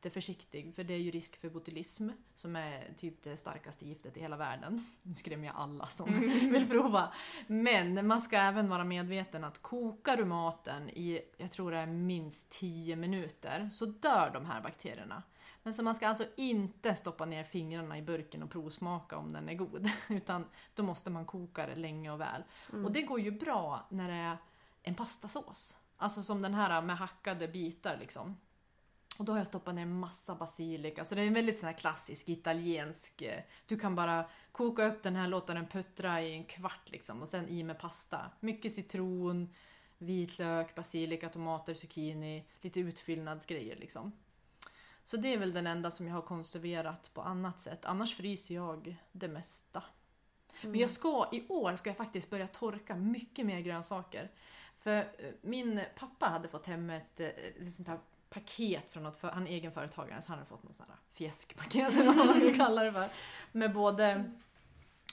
jätteförsiktig för det är ju risk för botulism som är typ det starkaste giftet i hela världen. Nu skrämmer jag alla som vill prova. Men man ska även vara medveten att kokar du maten i, jag tror det är minst 10 minuter, så dör de här bakterierna. Men så man ska alltså inte stoppa ner fingrarna i burken och provsmaka om den är god. Utan då måste man koka det länge och väl.
Mm.
Och det går ju bra när det är en pastasås. Alltså som den här med hackade bitar liksom. Och då har jag stoppat ner massa basilika. Så det är en väldigt sån här klassisk italiensk. eh, Du kan bara koka upp den här, låta den puttra i en kvart liksom och sen i med pasta. Mycket citron, vitlök, basilika, tomater, zucchini, lite utfyllnadsgrejer liksom. Så det är väl den enda som jag har konserverat på annat sätt. Annars fryser jag det mesta.
Mm.
Men jag ska, i år ska jag faktiskt börja torka mycket mer grönsaker. För eh, min pappa hade fått hem ett, eh, ett sånt här paket från något, för, han är egenföretagare så han hade fått något sånt här fjäskpaket eller vad man ska kalla det för. Med både,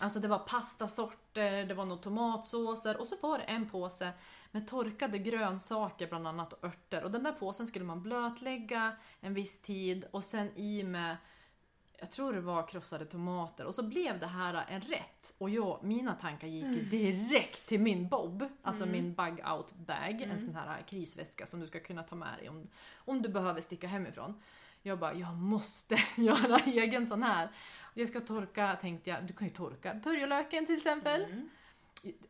alltså det var pastasorter, det var några tomatsåser och så var det en påse med torkade grönsaker bland annat och örter. Och den där påsen skulle man blötlägga en viss tid och sen i med jag tror det var krossade tomater och så blev det här en rätt och jag, mina tankar gick ju direkt till min bob, alltså
Mm.
min bug out bag, en sån här krisväska som du ska kunna ta med dig om, om du behöver sticka hemifrån. Jag bara, jag måste göra egen sån här. Jag ska torka, tänkte jag, du kan ju torka purjolöken till exempel.
Mm.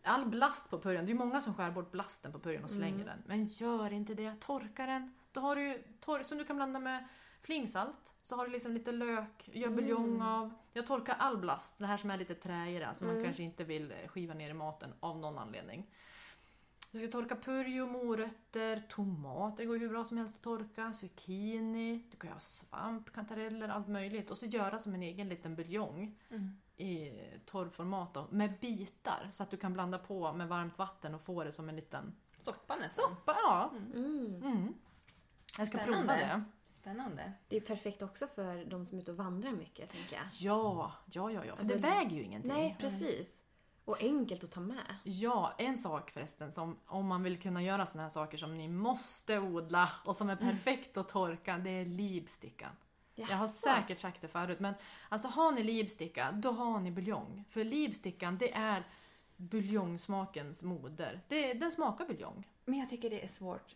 All blast på purjon, det är många som skär bort blasten på purjon och slänger
Mm.
den. Men gör inte det, torka den. Då har du ju tork som du kan blanda med flingsalt. Så har du liksom lite lök, gör buljong
Mm.
av. Jag torkar all blast, det här som är lite träigare, som man
Mm.
kanske inte vill skiva ner i maten av någon anledning. Du ska torka purjo, morötter, tomater går hur bra som helst att torka, zucchini, du kan ha svamp, kantareller, allt möjligt. Och så göra som en egen liten buljong
Mm.
i torrformat då, med bitar så att du kan blanda på med varmt vatten och få det som en liten
Soppa nästan.
soppa. Ja.
Mm.
Mm. Jag ska
Spännande.
prova det.
Spännande.
Det är perfekt också för de som är ute och vandrar mycket, tänker jag.
Ja, ja, ja, ja. För
Alltså,
det väger ju ingenting.
Nej, precis. Och enkelt att ta med.
Ja, en sak förresten som om man vill kunna göra såna här saker som ni måste odla och som är perfekt att torka, det är libstickan. Jag har säkert sagt det förut men alltså har ni libsticka, då har ni buljong. För libstickan det är buljongsmakens moder. Det, den smakar buljong.
Men jag tycker det är svårt.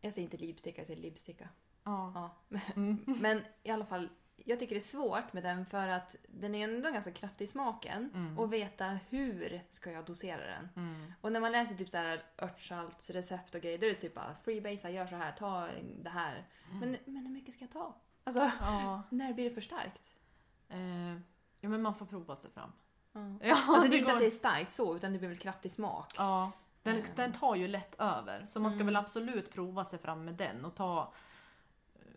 Jag säger inte lipsticka, jag säger lipsticka.
Ja.
Ja.
Mm.
Men i alla fall, jag tycker det är svårt med den för att den är ändå ganska kraftig i smaken.
Mm.
Och veta hur ska jag dosera den.
Mm.
Och när man läser typ så här örtsaltsrecept och grejer, då är det typ bara freebasea, gör så här, ta det här. Men, men hur mycket ska jag ta? Alltså,
Ja.
när blir det för starkt?
Eh, ja men man får prova sig fram.
Ja.
Ja,
Alltså det är inte
går-
att det är starkt så, utan det blir väl kraftig smak.
Ja, den,
Mm.
den tar ju lätt över. Så man ska
Mm.
väl absolut prova sig fram med den och ta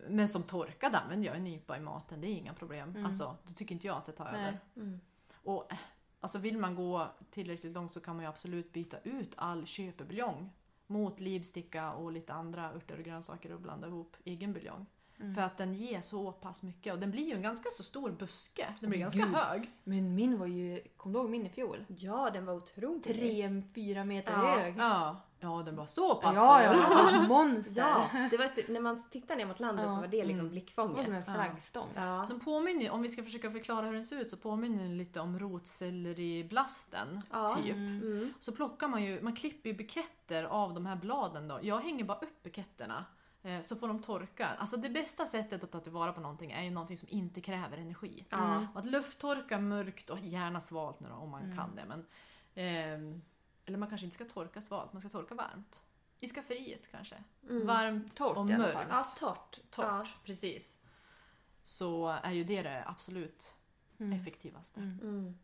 men som torkad använder jag en nypa i maten, det är inga problem.
Mm.
Alltså, då tycker inte jag att det tar
Nej.
över.
Mm.
Och eh, alltså vill man gå tillräckligt långt så kan man ju absolut byta ut all köpebuljong mot livsticka och lite andra örter och grönsaker och blanda ihop egen buljong.
Mm.
För att den ger så pass mycket och den blir ju en ganska så stor buske. Den blir
Men
ganska
gud.
hög.
Men min var ju, kom du ihåg min i fjol?
Ja, den var otrolig.
Tre, fyra meter
Ja.
hög.
Ja, ja den var så pass
Ja,
stor.
ja, monster.
Ja, det var typ, när man tittar ner mot landet
Ja.
så var det liksom
Mm. Det var
blickfånget.
som en
Ja.
flaggstång.
Ja.
De påminner, om vi ska försöka förklara hur den ser ut, så påminner den lite om rotselleriblasten.
Ja.
Typ.
Mm.
Mm.
Så plockar man ju, man klipper ju buketter av de här bladen då. Jag hänger bara upp buketterna. eh, Så får de torka. Alltså det bästa sättet att ta tillvara på någonting är ju någonting som inte kräver energi.
Ja.
Och att lufttorka mörkt och gärna svalt nu då, om man
Mm.
kan det. Men, ehm, eller man kanske inte ska torka svalt, man ska torka varmt. I skafferiet kanske.
Mm.
Varmt
Torrt
och mörkt.
Ja, torrt.
Torrt,
Ja.
precis. Så är ju det det absolut
Mm.
effektivaste.
Mm.
Mm.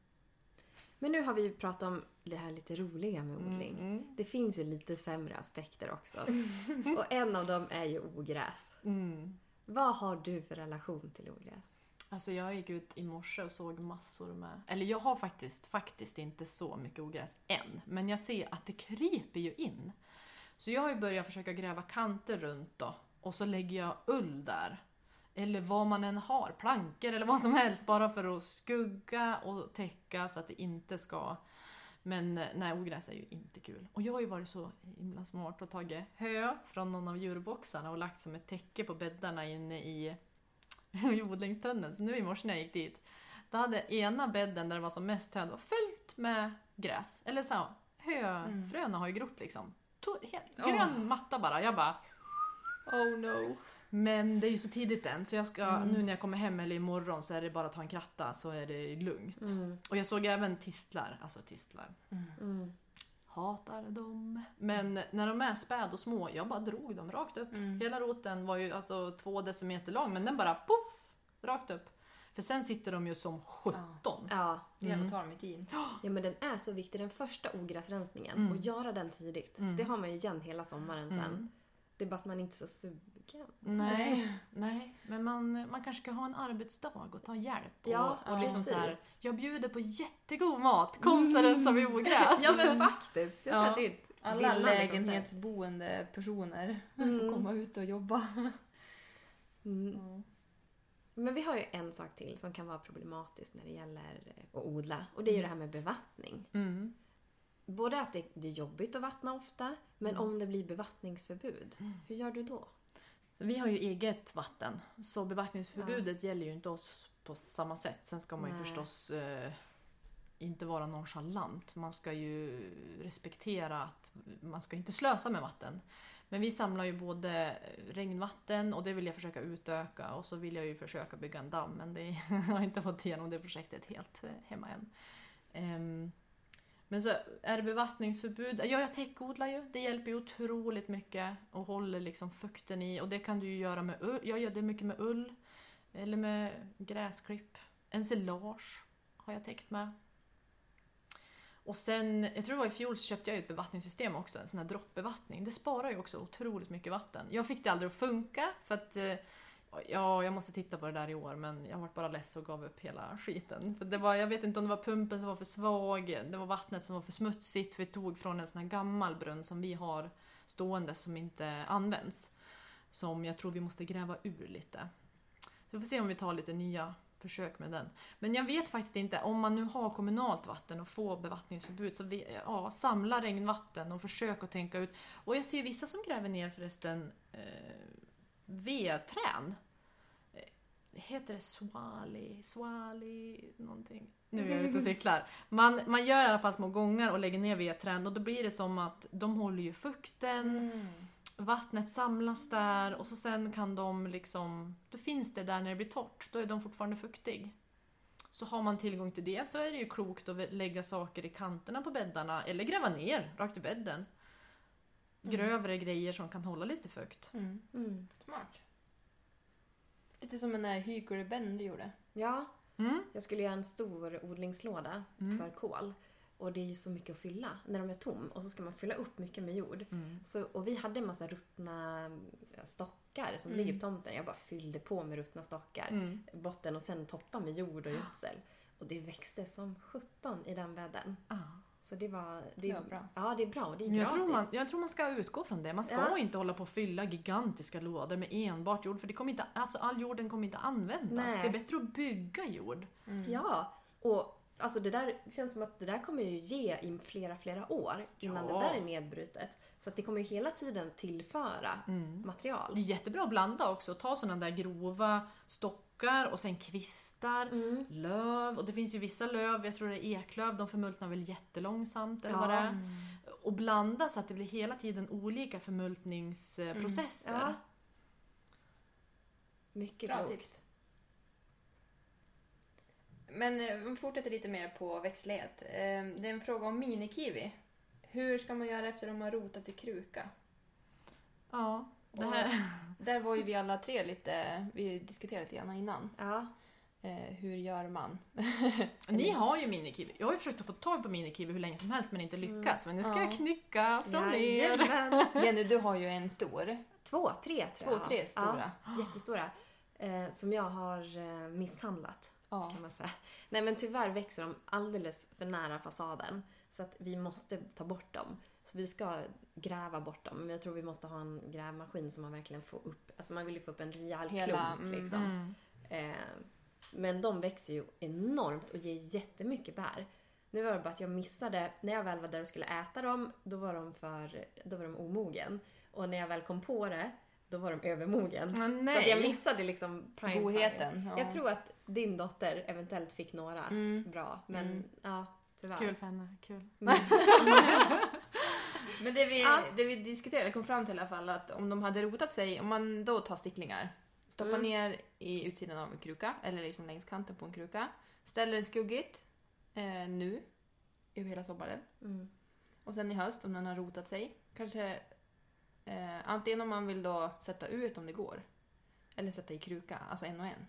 Men nu har vi ju pratat om det här lite roliga med odling.
Mm.
Det finns ju lite sämre aspekter också. Och en av dem är ju ogräs.
Mm.
Vad har du för relation till ogräs?
Alltså jag gick ut i morse och såg massor med... Eller jag har faktiskt, faktiskt inte så mycket ogräs än. Men jag ser att det kryper ju in. Så jag har ju börjat försöka gräva kanter runt då. Och så lägger jag ull där. Eller vad man än har, plankor eller vad som helst. Bara för att skugga och täcka så att det inte ska... Men nej, ogräs är ju inte kul. Och jag har ju varit så himla smart och tagit hö från någon av djurboxarna och lagt som ett täcke på bäddarna inne i i odlingstunneln. Så nu i morse när jag gick dit, då hade ena bädden där det var som mest hö, var fullt med gräs. Eller så, höfröna har ju grott liksom. To- helt, grön matta bara. Jag bara,
Oh no.
men det är ju så tidigt än så jag ska,
Mm.
nu när jag kommer hem eller imorgon så är det bara att ta en kratta så är det lugnt.
Mm.
Och jag såg även tistlar, alltså tistlar.
Mm.
Hatar dem. Men när de är späd och små, jag bara drog dem rakt upp.
Mm.
Hela roten var ju alltså två decimeter lång men den bara poff! Rakt upp. För sen sitter de ju som 17.
Ja.
Jävlar
Mm.
tar de i tid.
ja, men den är så viktig. Den första ogräsrensningen.
Mm.
Och göra den tidigt.
Mm.
Det har man ju igen hela sommaren sen.
Mm.
Det är bara att man inte är så sugen.
Nej, nej, men man, man kanske ska ha en arbetsdag och ta hjälp. Och,
Ja,
och liksom så här,
precis.
jag bjuder på jättegod mat, kom så rensar vi ogräs.
Ja men faktiskt. Jag tror
Ja.
att det är ett
Alla lägenhetsboende personer
Mm.
får komma ut och jobba.
Mm.
Mm.
Men vi har ju en sak till som kan vara problematiskt när det gäller att odla. Och det är ju det här med bevattning.
Mm.
Både att det det är jobbigt att vattna ofta, men
Mm.
om det blir bevattningsförbud. Hur gör du då?
Vi har ju eget vatten, så bevattningsförbudet gäller ju inte oss på samma sätt. Sen ska man ju
Nej.
förstås eh, inte vara nonchalant. Man ska ju respektera att man ska inte slösa med vatten. Men vi samlar ju både regnvatten och det vill jag försöka utöka och så vill jag ju försöka bygga en damm men det jag har inte fått igenom det projektet helt eh, hemma än. Ehm, men så är det bevattningsförbud, ja jag täckodlar ju. Det hjälper ju otroligt mycket och håller liksom fukten i och det kan du ju göra med ull. Jag gör det mycket med ull eller med gräsklipp. Ensilage har jag täckt med. Och sen, jag tror det var i fjol så köpte jag ett bevattningssystem också, en sån här droppbevattning. Det sparar ju också otroligt mycket vatten. Jag fick det aldrig att funka för att eh, Ja, jag måste titta på det där i år men jag vart bara less och gav upp hela skiten. För det var, jag vet inte om det var pumpen som var för svag, det var vattnet som var för smutsigt. för Vi tog från en sån här gammal brunn som vi har stående som inte används. Som jag tror vi måste gräva ur lite. Så vi får se om vi tar lite nya försök med den. Men jag vet faktiskt inte, om man nu har kommunalt vatten och får bevattningsförbud så vi, ja, samla regnvatten och försök att tänka ut. Och jag ser vissa som gräver ner förresten eh, vedträn. Heter det swali, swali, någonting? Nu är jag ute och cyklar. Man, man gör i alla fall små gångar och lägger ner vedträn och då blir det som att de håller ju fukten,
Mm.
vattnet samlas där och så sen kan de liksom, då finns det där när det blir torrt, då är de fortfarande fuktig. Så har man tillgång till det så är det ju klokt att lägga saker i kanterna på bäddarna eller gräva ner rakt i bädden.
Mm.
Grövre grejer som kan hålla lite fukt.
Mm.
Mm.
Smart. Lite som den där hygelbänden du gjorde.
Ja,
Mm.
jag skulle göra en stor odlingslåda
Mm.
för kål. Och det är ju så mycket att fylla när de är tom. Och så ska man fylla upp mycket med jord.
Mm.
Så, och vi hade en massa ruttna stockar som
Mm.
ligger på tomten. Jag bara fyllde på med ruttna stockar.
Mm.
Botten och sen toppa med jord och gödsel. Och det växte som 17 i den bädden.
Ah.
Så det var... Det,
Det var bra.
Ja, det är bra och det är
Men jag,
gratis.
tror man, jag tror man ska utgå från det. Man ska
Ja.
inte hålla på och fylla gigantiska lådor med enbart jord för det kommer inte, alltså all jorden kommer inte användas.
Nej.
Det är bättre att bygga jord.
Mm.
Ja, och alltså det där det känns som att det där kommer ju ge i flera, flera år innan
Ja.
det där är nedbrutet. Så att det kommer ju hela tiden tillföra material.
Det är jättebra att blanda också. Ta sådana där grova stockar och sen kvistar,
Mm.
löv. Och det finns ju vissa löv, jag tror det är eklöv, de förmultnar väl jättelångsamt eller
Ja.
vad det är.
Mm.
Och blanda så att det blir hela tiden olika förmultningsprocesser.
Ja. Mycket
Bra
klokt.
tips. Men eh, vi fortsätter lite mer på växtlighet. Eh, Det är en fråga om minikiwi. Hur ska man göra efter att de har rotats i kruka?
Ja, det här...
Där var ju vi alla tre lite, vi diskuterade lite grann innan.
Ja.
Eh, hur gör man?
Ni har ju minikiwi. Jag har ju försökt att få tag på minikiwi hur länge som helst men inte lyckats. Men nu ska
Ja.
jag knycka från er.
Jenny, du har ju en stor.
Två, tre tror
Två,
jag.
tre stora.
Ja, jättestora. Eh, som jag har eh, misshandlat
Ja.
kan man säga. Nej men tyvärr växer de alldeles för nära fasaden. Så att vi måste ta bort dem. Så vi ska gräva bort dem. Men jag tror vi måste ha en grävmaskin som man verkligen får upp. Alltså man vill ju få upp en rejäl
Hela,
klump
mm,
liksom.
Mm.
Eh, men de växer ju enormt och ger jättemycket bär. Nu var det bara att jag missade, när jag väl var där och skulle äta dem, då var de, för, då var de omogen. Och när jag väl kom på det, då var de övermogen. Så att jag missade liksom prime time.
Godheten. Ja.
Jag tror att din dotter eventuellt fick några
Mm.
bra, men
Mm.
ja, tyvärr.
Kul för henne. Kul.
Mm.
Men det vi,
Ja.
det vi diskuterade kom fram till i alla fall att om de hade rotat sig, om man då tar sticklingar, stoppar
Mm.
ner i utsidan av en kruka, eller liksom längs kanten på en kruka, ställer den skuggigt eh, nu, över hela sommaren.
Mm.
Och sen i höst, om den har rotat sig, kanske eh, antingen om man vill då sätta ut om det går, eller sätta i kruka, alltså en och en.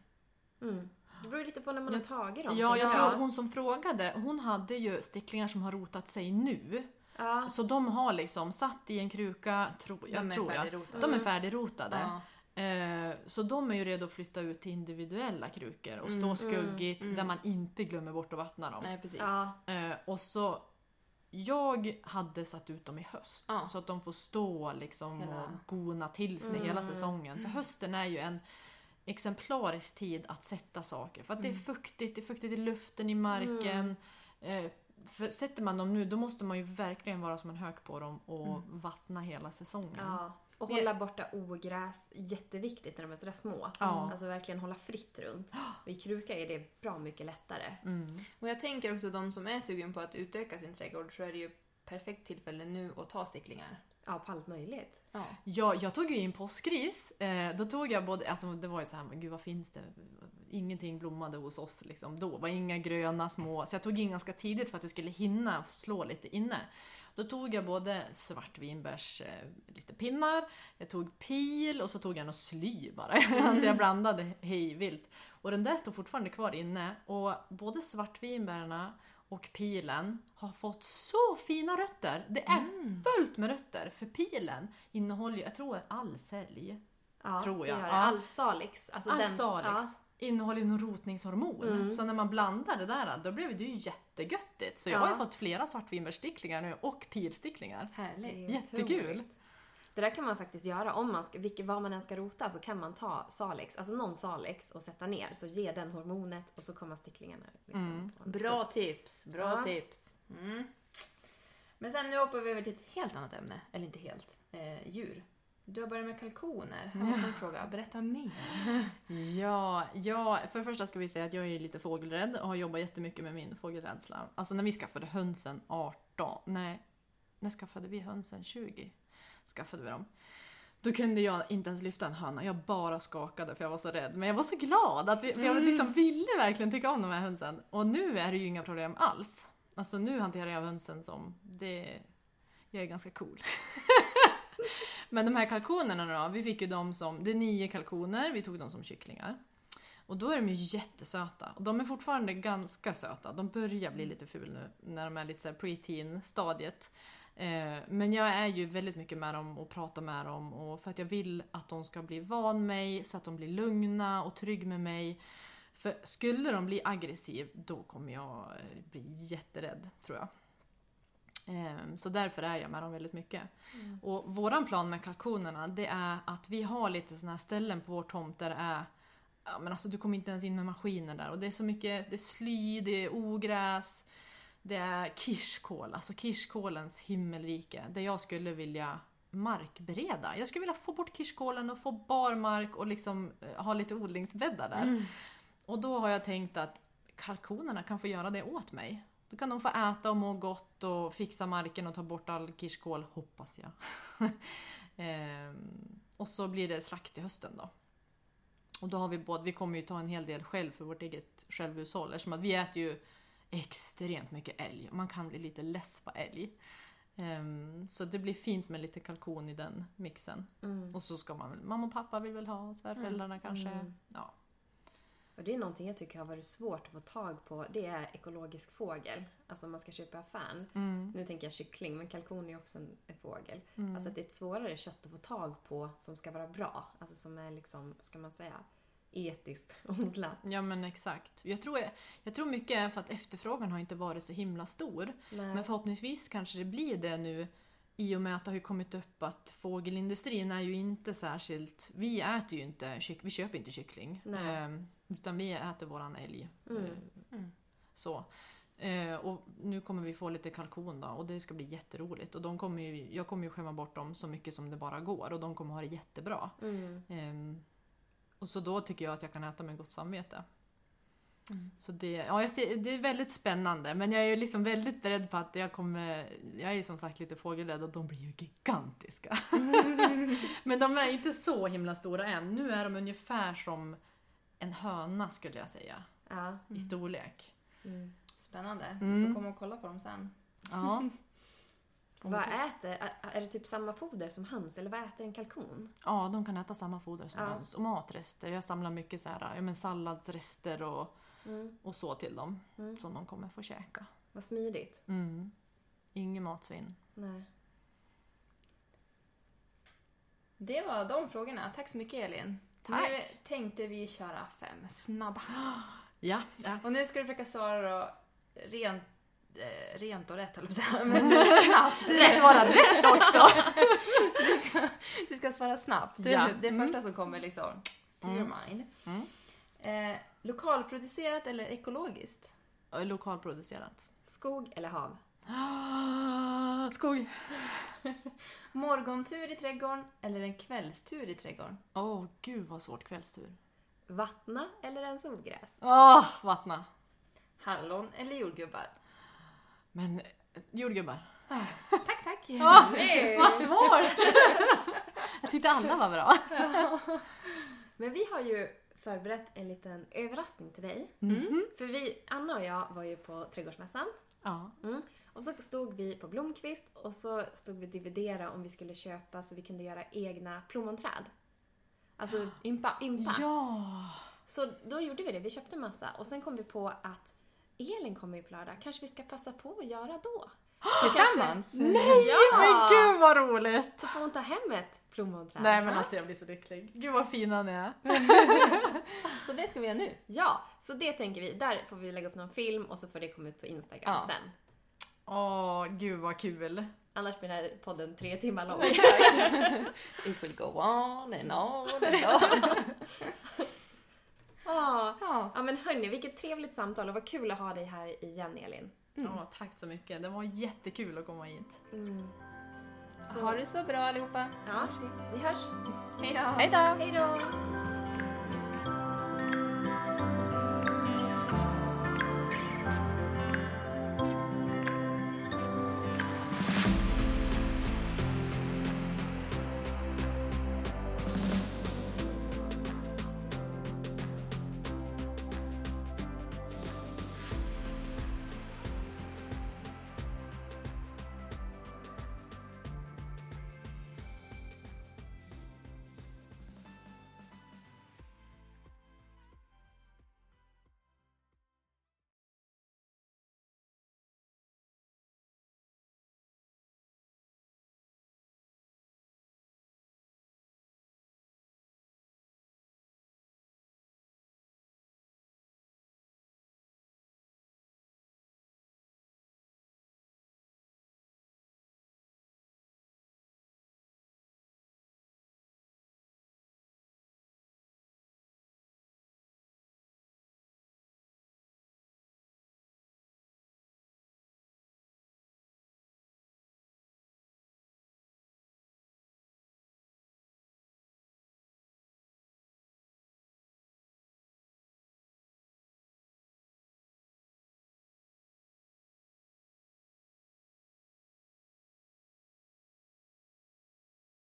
Mm. Det beror lite på när man
Ja.
har tagit dem.
Ja, jag tror hon som frågade, hon hade ju sticklingar som har rotat sig nu.
Ja.
Så de har liksom satt i en kruka, tro, jag
de är
tror jag. De är
Mm.
färdigrotade.
Ja.
Eh, så de är ju redo att flytta ut till individuella krukor och stå
Mm,
skuggigt
mm,
där
mm.
man inte glömmer bort att vattna dem.
Nej, precis.
Ja.
Eh, och så jag hade satt ut dem i höst
Ja.
så att de får stå liksom
Hela-
och gona till sig hela
Mm.
säsongen. För
Mm.
hösten är ju en exemplarisk tid att sätta saker. För att det är
Mm.
fuktigt, det är fuktigt i luften, i marken. För sätter man dem nu då måste man ju verkligen vara som en hök på dem och
Mm.
vattna hela säsongen.
ja. Och hålla borta ogräs, jätteviktigt när de är sådär små.
Ja.
Alltså verkligen hålla fritt runt. Och I kruka är det bra mycket lättare.
Mm.
Och jag tänker också de som är sugen på att utöka sin trädgård så är det ju perfekt tillfälle nu att ta sticklingar.
Ja, på allt möjligt.
Ja.
Ja, jag tog ju in påskris. Eh, då tog jag både, alltså det var ju så här, gud vad finns det? Ingenting blommade hos oss liksom då. Det var inga gröna små, så jag tog in ganska tidigt för att det skulle hinna slå lite inne. Då tog jag både svartvinbärs, eh, lite pinnar, jag tog pil och så tog jag något sly bara. alltså jag blandade hej vilt. Och den där står fortfarande kvar inne och både svartvinbärna och pilen har fått så fina rötter. Det är
Mm.
fullt med rötter för pilen innehåller ju, jag tror all sälj,
Ja,
Tror
det
jag.
gör det.
Ja.
All salix. Alltså
all
den, Ja.
innehåller ju någon rotningshormon.
Mm.
Så när man blandar det där då blev det ju jättegöttigt. Så jag
Ja.
har ju fått flera svartvinbärssticklingar nu och pilsticklingar.
Det
Härligt.
är
Jättekul.
otroligt. Det där kan man faktiskt göra. Om man ska, vilket, vad man än ska rota så kan man ta salix, alltså någon salix och sätta ner. Så ge den hormonet och så kommer sticklingarna. Liksom,
Mm.
Bra
plus.
tips, bra
Ja.
tips. Mm. Men sen nu hoppar vi över till ett helt annat ämne. Eller inte helt. Eh, djur. Du har börjat med kalkoner. Här var en fråga. Berätta mer.
Ja, ja, för det första ska vi säga att jag är lite fågelrädd och har jobbat jättemycket med min fågelrädsla. Alltså när vi skaffade hönsen 18, nej, när skaffade vi hönsen? 20? Skaffade vi dem. Då kunde jag inte ens lyfta en höna, jag bara skakade för jag var så rädd. Men jag var så glad, att vi, för jag liksom ville verkligen tycka om de här hönsen. Och nu är det ju inga problem alls. Alltså nu hanterar jag hönsen som, det, jag är ganska cool. Men de här kalkonerna då, vi fick ju dem som, det är nio kalkoner, vi tog dem som kycklingar. Och då är de ju jättesöta. Och de är fortfarande ganska söta. De börjar bli lite ful nu när de är lite såhär preteen stadiet. Eh, men jag är ju väldigt mycket med dem och pratar med dem och för att jag vill att de ska bli van mig så att de blir lugna och trygg med mig. För skulle de bli aggressiv då kommer jag eh, bli jätterädd tror jag. Eh, Så därför är jag med dem väldigt mycket. Och våran plan med kalkonerna det är att vi har lite såna här ställen på vår tomt där det är Ja men alltså du kommer inte ens in med maskiner där och det är så mycket, det är sly, det är ogräs, det är kirskål, alltså kirskålens himmelrike. Där jag skulle vilja markbereda. Jag skulle vilja få bort kirskålen och få barmark och liksom eh, ha lite odlingsbäddar där. Och då har jag tänkt att kalkonerna kan få göra det åt mig. Då kan de få äta och må gott och fixa marken och ta bort all kirskål, hoppas jag. ehm, och så blir det slakt i hösten då. Och då har vi både, vi kommer ju ta en hel del själv för vårt eget självhushåll eftersom att vi äter ju extremt mycket älg. Man kan bli lite less på älg. Ehm, så det blir fint med lite kalkon i den mixen.
Mm.
Och så ska man mamma och pappa vill väl ha, svärföräldrarna kanske.
Mm.
Ja.
Och det är någonting jag tycker har varit svårt att få tag på. Det är ekologisk fågel. Alltså om man ska köpa affären.
Mm.
Nu tänker jag kyckling, men kalkon är också en, en fågel.
Mm.
Alltså det är ett svårare kött att få tag på som ska vara bra. Alltså som är liksom, vad ska man säga, etiskt odlat.
Ja men exakt. Jag tror, jag tror mycket är för att efterfrågan har inte varit så himla stor.
Nej.
Men förhoppningsvis kanske det blir det nu i och med att det har kommit upp att fågelindustrin är ju inte särskilt... Vi äter ju inte vi köper inte kyckling.
Nej.
Ehm, utan vi äter våran älg.
Mm.
Ehm,
Mm.
Så. Eh, och nu kommer vi få lite kalkon då och det ska bli jätteroligt. Och de kommer ju, jag kommer ju skämma bort dem så mycket som det bara går och de kommer ha det jättebra.
Mm.
Och så då tycker jag att jag kan äta med gott samvete.
Mm.
Så det, ja, jag ser, det är väldigt spännande men jag är ju liksom väldigt beredd på att jag kommer... Jag är som sagt lite fågelrädd och de blir ju gigantiska. men de är inte så himla stora än. Nu är de ungefär som en höna skulle jag säga.
Ja.
I storlek.
Mm.
Spännande.
Mm.
Vi får komma och kolla på dem sen.
Ja.
Vad äter, är, det typ samma foder som höns eller vad äter en kalkon?
ja, de kan äta samma foder som
Ja.
höns. Och matrester. Jag samlar mycket så här, ja, men salladsrester och,
Mm.
och så till dem.
Mm.
Som de kommer få käka.
Vad smidigt.
Mm. Inget matsvinn.
Nej.
Det var de frågorna. Tack så mycket Elin.
Tack.
Nu tänkte vi köra fem snabba.
Ja, ja.
Och nu ska du försöka svara då rent, eh, rent och rätt höll jag. Men snabbt.
Jag svarade rätt också!
Du ska, du ska svara snabbt. Det,
Ja.
det är
Mm.
första som kommer liksom to
Mm.
your mind.
Mm.
Eh, lokalproducerat eller ekologiskt?
Och Lokalproducerat.
Skog eller hav?
Skog.
Morgontur i trädgården eller en kvällstur i trädgården?
Åh, gud vad svårt kvällstur.
Vattna eller en solgräs?
Åh, vattna.
Hallon eller jordgubbar?
Men eh, jordgubbar.
Tack, tack!
Ja,
Nej.
Vad svårt! Jag tyckte alla var bra.
Men vi har ju förberett en liten överraskning till dig.
Mm.
För vi, Anna och jag var ju på trädgårdsmässan.
Ja.
Mm. Och så stod vi på Blomqvist och så stod vi och dividerade om vi skulle köpa så vi kunde göra egna plommonträd. Alltså
Ympa.
ympa.
Ja.
Så då gjorde vi det, vi köpte massa och sen kom vi på att Elin kommer ju på lördag, kanske vi ska passa på att göra då?
Tillsammans?
Nej,
Ja.
men gud vad roligt!
Så får hon ta hem ett plommonträd.
Nej men alltså jag blir så lycklig. Gud vad fina ni är.
Så det ska vi göra nu.
Ja, så det tänker vi. Där får vi lägga upp någon film och så får det komma ut på Instagram
Ja.
sen.
Åh, gud vad kul.
Annars blir den här podden tre timmar lång.
It will go on and on and on.
Ja.
Ja.
ja men hörni, vilket trevligt samtal och vad kul att ha dig här igen Elin.
Mm.
Ja, tack så mycket. Det var jättekul att komma hit.
Mm. Så,
Ha det så bra allihopa.
Ja.
Vi.
vi hörs.
Hej då!
Hej då!
Hej då!